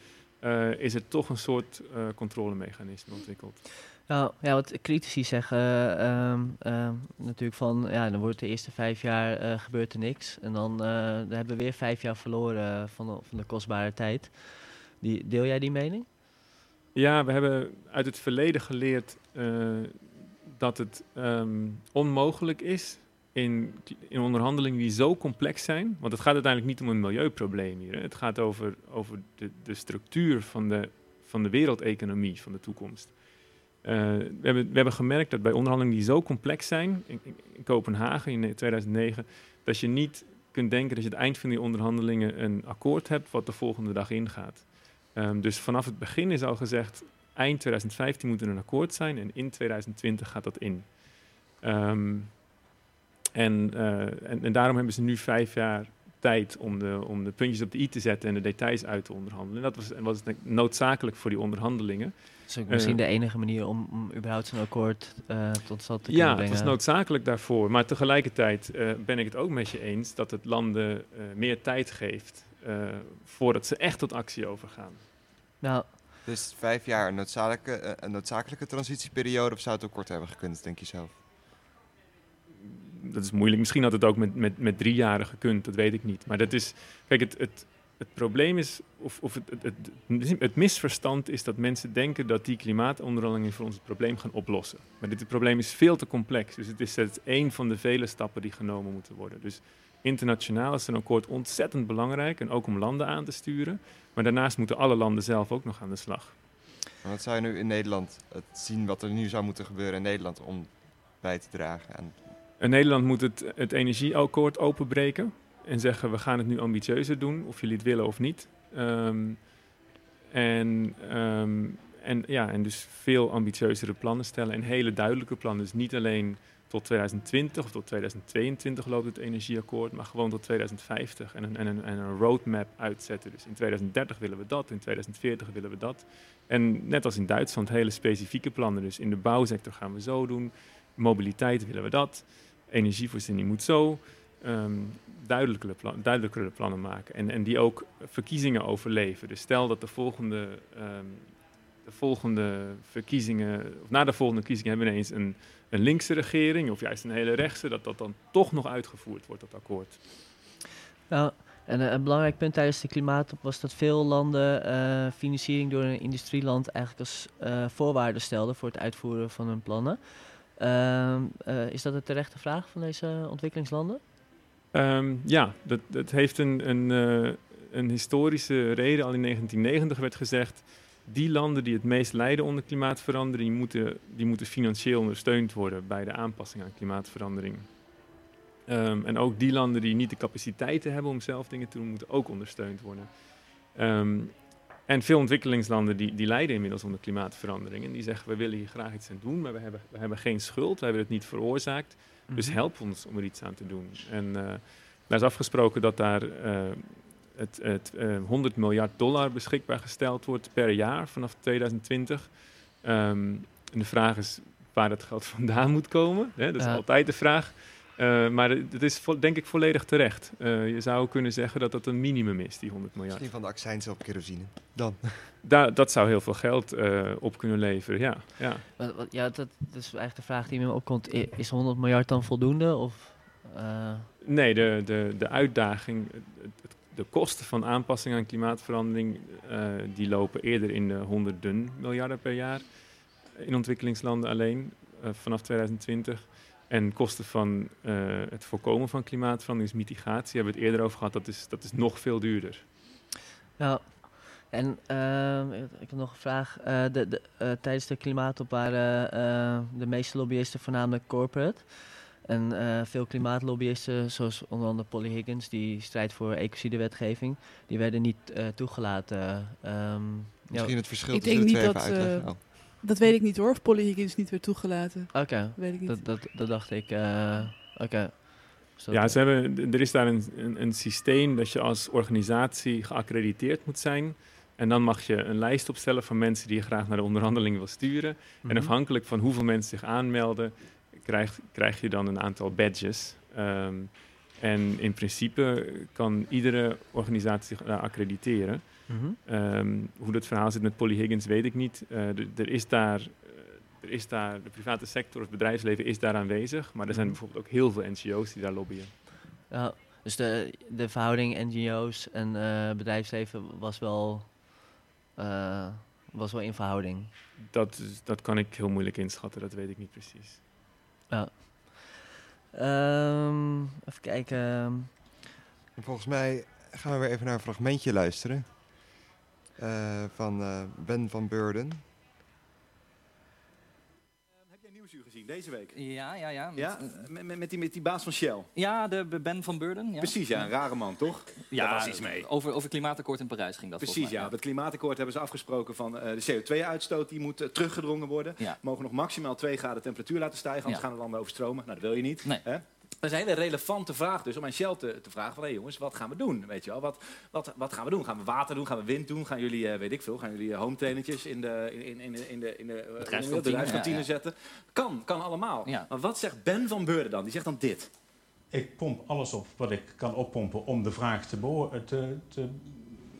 uh, is er toch een soort controlemechanisme ontwikkeld. Nou, ja, wat critici zeggen uh, uh, natuurlijk van, ja, dan wordt de eerste vijf jaar uh, gebeurt er niks. En dan, dan hebben we weer vijf jaar verloren van de, van de kostbare tijd. Die, deel jij die mening? Ja, we hebben uit het verleden geleerd dat het um, onmogelijk is in, in onderhandelingen die zo complex zijn. Want het gaat uiteindelijk niet om een milieuprobleem hier. Het gaat over, over de, de structuur van de, van de wereldeconomie van de toekomst. Uh, we, hebben, we hebben gemerkt dat bij onderhandelingen die zo complex zijn, in, Kopenhagen in 2009, dat je niet kunt denken dat je het eind van die onderhandelingen een akkoord hebt wat de volgende dag ingaat. Um, dus vanaf het begin is al gezegd, eind 2015 moet er een akkoord zijn en in 2020 gaat dat in. Um, en, uh, en, en, daarom hebben ze nu vijf jaar tijd om de, om de puntjes op de i te zetten en de details uit te onderhandelen. En dat was, was noodzakelijk voor die onderhandelingen. Dat is ook misschien uh, de enige manier om, om überhaupt zo'n akkoord uh, tot stand te ja, kunnen brengen. Ja, het was noodzakelijk daarvoor. Maar tegelijkertijd ben ik het ook met je eens dat het landen meer tijd geeft voordat ze echt tot actie overgaan. Nou, dus vijf jaar een noodzakelijke, een noodzakelijke transitieperiode of zou het ook kort hebben gekund, denk je zelf? Dat is moeilijk. Misschien had het ook met, met, met drie jaren gekund, dat weet ik niet. Maar dat is, kijk, het, het, het probleem is, of, of het, het, het, misverstand is dat mensen denken dat die klimaatonderhandelingen voor ons het probleem gaan oplossen. Maar dit probleem is veel te complex. Dus het is het een van de vele stappen die genomen moeten worden. Dus internationaal is een akkoord ontzettend belangrijk en ook om landen aan te sturen. Maar daarnaast moeten alle landen zelf ook nog aan de slag. Wat zou je nu in Nederland het zien wat er nu zou moeten gebeuren in Nederland om bij te dragen aan Nederland moet het, het energieakkoord openbreken en zeggen we gaan het nu ambitieuzer doen, of jullie het willen of niet. Um, en, um, en, ja, en dus veel ambitieuzere plannen stellen en hele duidelijke plannen. Dus niet alleen tot 2020 of tot 2022 loopt het energieakkoord, maar gewoon tot 2050 en een, en een, en een roadmap uitzetten. Dus in 2030 willen we dat, in 2040 willen we dat. En net als in Duitsland hele specifieke plannen. Dus in de bouwsector gaan we zo doen, mobiliteit willen we dat energievoorziening moet zo. Um, duidelijkere, plan, plannen maken. En, en die ook verkiezingen overleven. Dus stel dat de volgende, um, de volgende verkiezingen, of na de volgende verkiezingen hebben we ineens een, een linkse regering, of juist een hele rechtse, dat dat dan toch nog uitgevoerd wordt, dat akkoord. Nou, en een, een belangrijk punt tijdens de klimaatop was dat veel landen uh, financiering door een industrieland eigenlijk als uh, voorwaarde stelden voor het uitvoeren van hun plannen. Uh, uh, is dat een terechte vraag van deze ontwikkelingslanden? Um, ja, dat, heeft een, een, uh, een historische reden. Al in 1990 werd gezegd, die landen die het meest lijden onder klimaatverandering, die moeten, die moeten financieel ondersteund worden bij de aanpassing aan klimaatverandering. Um, en ook die landen die niet de capaciteiten hebben om zelf dingen te doen, moeten ook ondersteund worden. Um, en veel ontwikkelingslanden die, die lijden inmiddels onder klimaatverandering. En die zeggen, we willen hier graag iets aan doen, maar we hebben, we hebben geen schuld, we hebben het niet veroorzaakt. Dus mhm. help ons om er iets aan te doen. En uh, daar is afgesproken dat daar uh, het, het uh, 100 miljard dollar beschikbaar gesteld wordt per jaar vanaf 2020. Um, en de vraag is waar dat geld vandaan moet komen. Hè? Dat is altijd de vraag. Uh, maar het is denk ik volledig terecht. Uh, je zou kunnen zeggen dat dat een minimum is, die 100 miljard. Misschien van de accijns op kerosine. Dan. Da dat zou heel veel geld uh, op kunnen leveren, ja. Ja, wat, wat, ja dat, dat, is eigenlijk de vraag die me opkomt. Is 100 miljard dan voldoende? Of, nee, de, de, de uitdaging... De kosten van aanpassing aan klimaatverandering, die lopen eerder in de honderden miljarden per jaar in ontwikkelingslanden alleen vanaf 2020. En kosten van het voorkomen van klimaatverandering, dus mitigatie, hebben we het eerder over gehad, dat is, dat is nog veel duurder. Ja, en uh, ik heb nog een vraag. Uh, de, de, uh, tijdens de klimaatop waren eh, de meeste lobbyisten voornamelijk corporate. En veel klimaatlobbyisten, zoals onder andere Polly Higgins, die strijdt voor ecocidewetgeving, die werden niet toegelaten. Um, Misschien het verschil ik tussen denk de twee niet even uitleggen. Oh. Dat weet ik niet hoor, of Higgins niet werd toegelaten. Oké, Weet ik niet. dat, dat, dat dacht ik. Oké. Dus dat- Ja, ze hebben, er is daar een, een, een systeem dat je als organisatie geaccrediteerd moet zijn. En dan mag je een lijst opstellen van mensen die je graag naar de onderhandeling wil sturen. Mhm. En afhankelijk van hoeveel mensen zich aanmelden, krijg, krijg je dan een aantal badges. Ehm, en in principe kan iedere organisatie zich daar accrediteren. Ehm, hoe dat verhaal zit met Polly Higgins weet ik niet. Eh, d- er is daar, eh, er is daar, de private sector of het bedrijfsleven is daar aanwezig. Maar er zijn Mhm. bijvoorbeeld ook heel veel NGO's die daar lobbyen. Ja, dus de, de verhouding NGO's en eh, bedrijfsleven was wel, eh, was wel in verhouding. Dat, dat kan ik heel moeilijk inschatten, dat weet ik niet precies. Ja. Ehm, even kijken. En volgens mij gaan we weer even naar een fragmentje luisteren. Eh, van eh, Ben van Beurden. Heb jij Nieuwsuur gezien deze week? Ja, ja, ja. Met, Ja, met, met, met die, met die baas van Shell. ja, de Ben van Beurden. Ja. Precies, ja, een rare man, toch? Ja, Daar was iets mee. Over, over klimaatakkoord in Parijs ging dat Precies, ja. Op het klimaatakkoord hebben ze afgesproken van eh, de CO2-uitstoot die moet eh, teruggedrongen worden. Ja. We mogen nog maximaal 2 graden temperatuur laten stijgen, anders Ja. gaan de landen overstromen. Nou, dat wil je niet. Nee. Hè? Dat is een hele relevante vraag dus om aan Shell te, te vragen van... hé jongens, wat gaan we doen? Weet je wel? Wat, wat, wat gaan we doen? Gaan we water doen? Gaan we wind doen? Gaan jullie, eh, weet ik veel, gaan jullie eh, home trainertjes in de, in, in, in, de- in de, in de, eh, Bedrijfskantine, ja, zetten? Kan, kan allemaal. Ja. Maar wat zegt Ben van Beurden dan? Die zegt dan dit. Ik pomp alles op wat ik kan oppompen om de vraag te, te, te,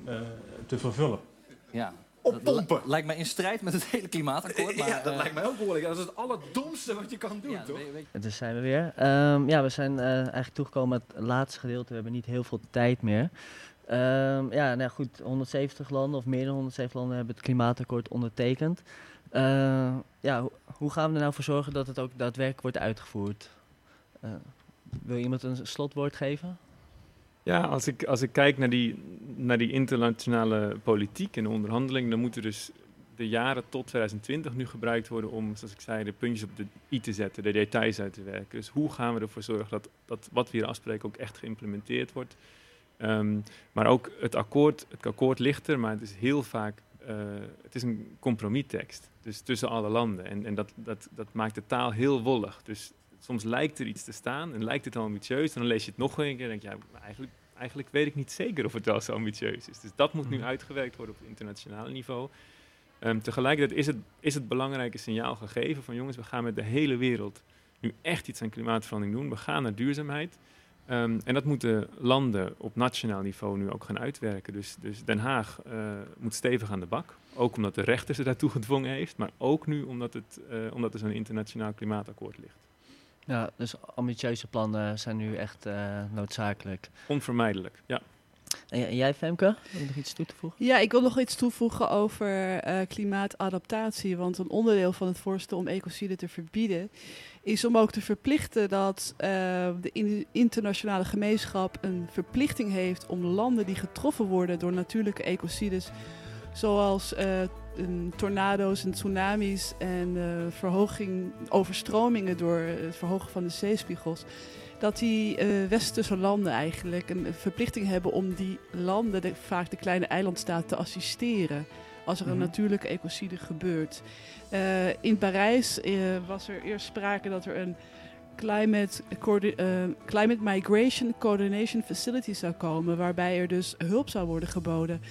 eh, te vervullen. Ja. Oppompen. Lijkt mij in strijd met het hele klimaatakkoord. Maar, ja, dat eh, lijkt mij ook behoorlijk. Dat is het allerdomste wat je kan doen, toch? Dus zijn we weer. Ehm, ja, we zijn eh, eigenlijk toegekomen met het laatste gedeelte. We hebben niet heel veel tijd meer. Ehm, ja, nou goed, 170 landen of meer dan 170 landen hebben het klimaatakkoord ondertekend. Eh, ja, ho- hoe gaan we er nou voor zorgen dat het ook daadwerkelijk wordt uitgevoerd? Eh, wil iemand een slotwoord geven? Ja, als ik, als ik kijk naar die, naar die internationale politiek en de onderhandelingen, dan moeten dus de jaren tot 2020 nu gebruikt worden om, zoals ik zei, de puntjes op de i te zetten, de details uit te werken. Dus hoe gaan we ervoor zorgen dat, dat wat we hier afspreken ook echt geïmplementeerd wordt? Ehm, maar ook het akkoord, het akkoord ligt er, maar het is heel vaak, eh, het is een compromistekst. Dus tussen alle landen. En, en dat, dat, dat maakt de taal heel wollig. Dus soms lijkt er iets te staan en lijkt het ambitieus. En dan lees je het nog een keer en denk je, ja, eigenlijk, eigenlijk weet ik niet zeker of het wel zo ambitieus is. Dus dat moet nu Mhm. uitgewerkt worden op het internationale niveau. Ehm, tegelijkertijd is het, is het belangrijke signaal gegeven van jongens, we gaan met de hele wereld nu echt iets aan klimaatverandering doen. We gaan naar duurzaamheid. Ehm, en dat moeten landen op nationaal niveau nu ook gaan uitwerken. Dus, dus Den Haag eh, moet stevig aan de bak. Ook omdat de rechter ze daartoe gedwongen heeft. Maar ook nu omdat, het, eh, omdat er zo'n internationaal klimaatakkoord ligt. Ja, dus ambitieuze plannen zijn nu echt eh, noodzakelijk. Onvermijdelijk, ja. En, jij, Femke, wil je nog iets toe te voegen? Ja, ik wil nog iets toevoegen over eh, klimaatadaptatie. Want een onderdeel van het voorstel om ecocide te verbieden is om ook te verplichten dat eh, de in- internationale gemeenschap een verplichting heeft om landen die getroffen worden door natuurlijke ecocides, zoals eh, een tornado's en tsunamis en eh, verhoging, overstromingen door het verhogen van de zeespiegels, dat die eh, westerse landen eigenlijk een verplichting hebben om die landen, de, vaak de kleine eilandstaat, te assisteren als er een Mhm. natuurlijke ecocide gebeurt. Eh, in Parijs eh, was er eerst sprake dat er een climate, eh, climate Migration Coordination Facility zou komen, waarbij er dus hulp zou worden geboden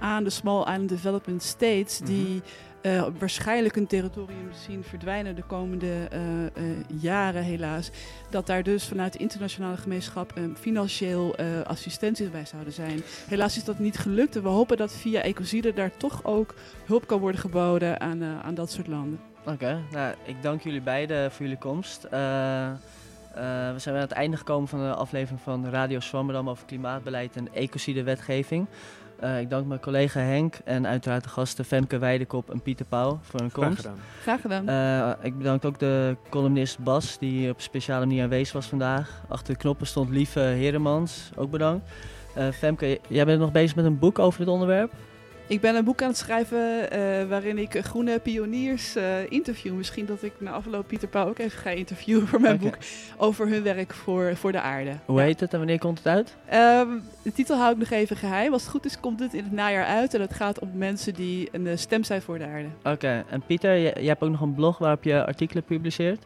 aan de Small Island Development States, die eh, waarschijnlijk een territorium zien verdwijnen de komende eh, eh, jaren helaas. Dat daar dus vanuit de internationale gemeenschap een financieel assistentie bij zouden zijn. Helaas is dat niet gelukt en we hopen dat via Ecocide daar toch ook hulp kan worden geboden aan, aan dat soort landen. Oké, nou, ik dank jullie beiden voor jullie komst. We zijn aan het einde gekomen van de aflevering van Radio Zwammerdam over klimaatbeleid en ecocidewetgeving. Uh, ik dank mijn collega Henk en uiteraard de gasten Femke Weidekop en Pieter Pauw voor hun komst. Graag gedaan. Uh, ik bedank ook de columnist Bas, die op speciale manier aanwezig was vandaag. Achter de knoppen stond Lieve Heremans, ook bedankt. Uh, Femke, jij bent nog bezig met een boek over dit onderwerp? Ik ben een boek aan het schrijven uh, waarin ik groene pioniers uh, interview. Misschien dat ik na afloop Pieter Pauw ook even ga interviewen voor mijn okay. boek over hun werk voor, voor de aarde. Hoe ja. heet het en wanneer komt het uit? Um, de titel hou ik nog even geheim. Als het goed is komt het in het najaar uit. En het gaat om mensen die een stem zijn voor de aarde. Oké, okay. en Pieter, jij, jij hebt ook nog een blog waarop je artikelen publiceert?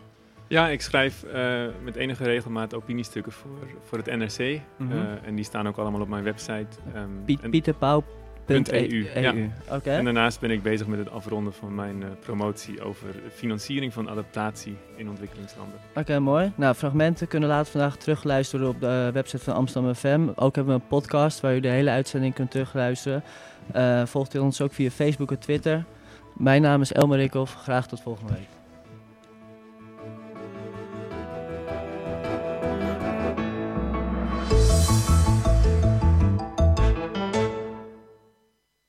Ja, ik schrijf uh, met enige regelmaat opiniestukken voor, voor het NRC. Mm -hmm. uh, en die staan ook allemaal op mijn website. Um, Piet, Pieter Pauw. .eu. EU. Ja. Okay. En daarnaast ben ik bezig met het afronden van mijn uh, promotie over financiering van adaptatie in ontwikkelingslanden. Oké, okay, mooi. Nou, fragmenten kunnen later vandaag terugluisteren op de website van Amsterdam FM. Ook hebben we een podcast waar u de hele uitzending kunt terugluisteren. Uh, volgt u ons ook via Facebook en Twitter. Mijn naam is Elmer Rikhoff. Graag tot volgende week.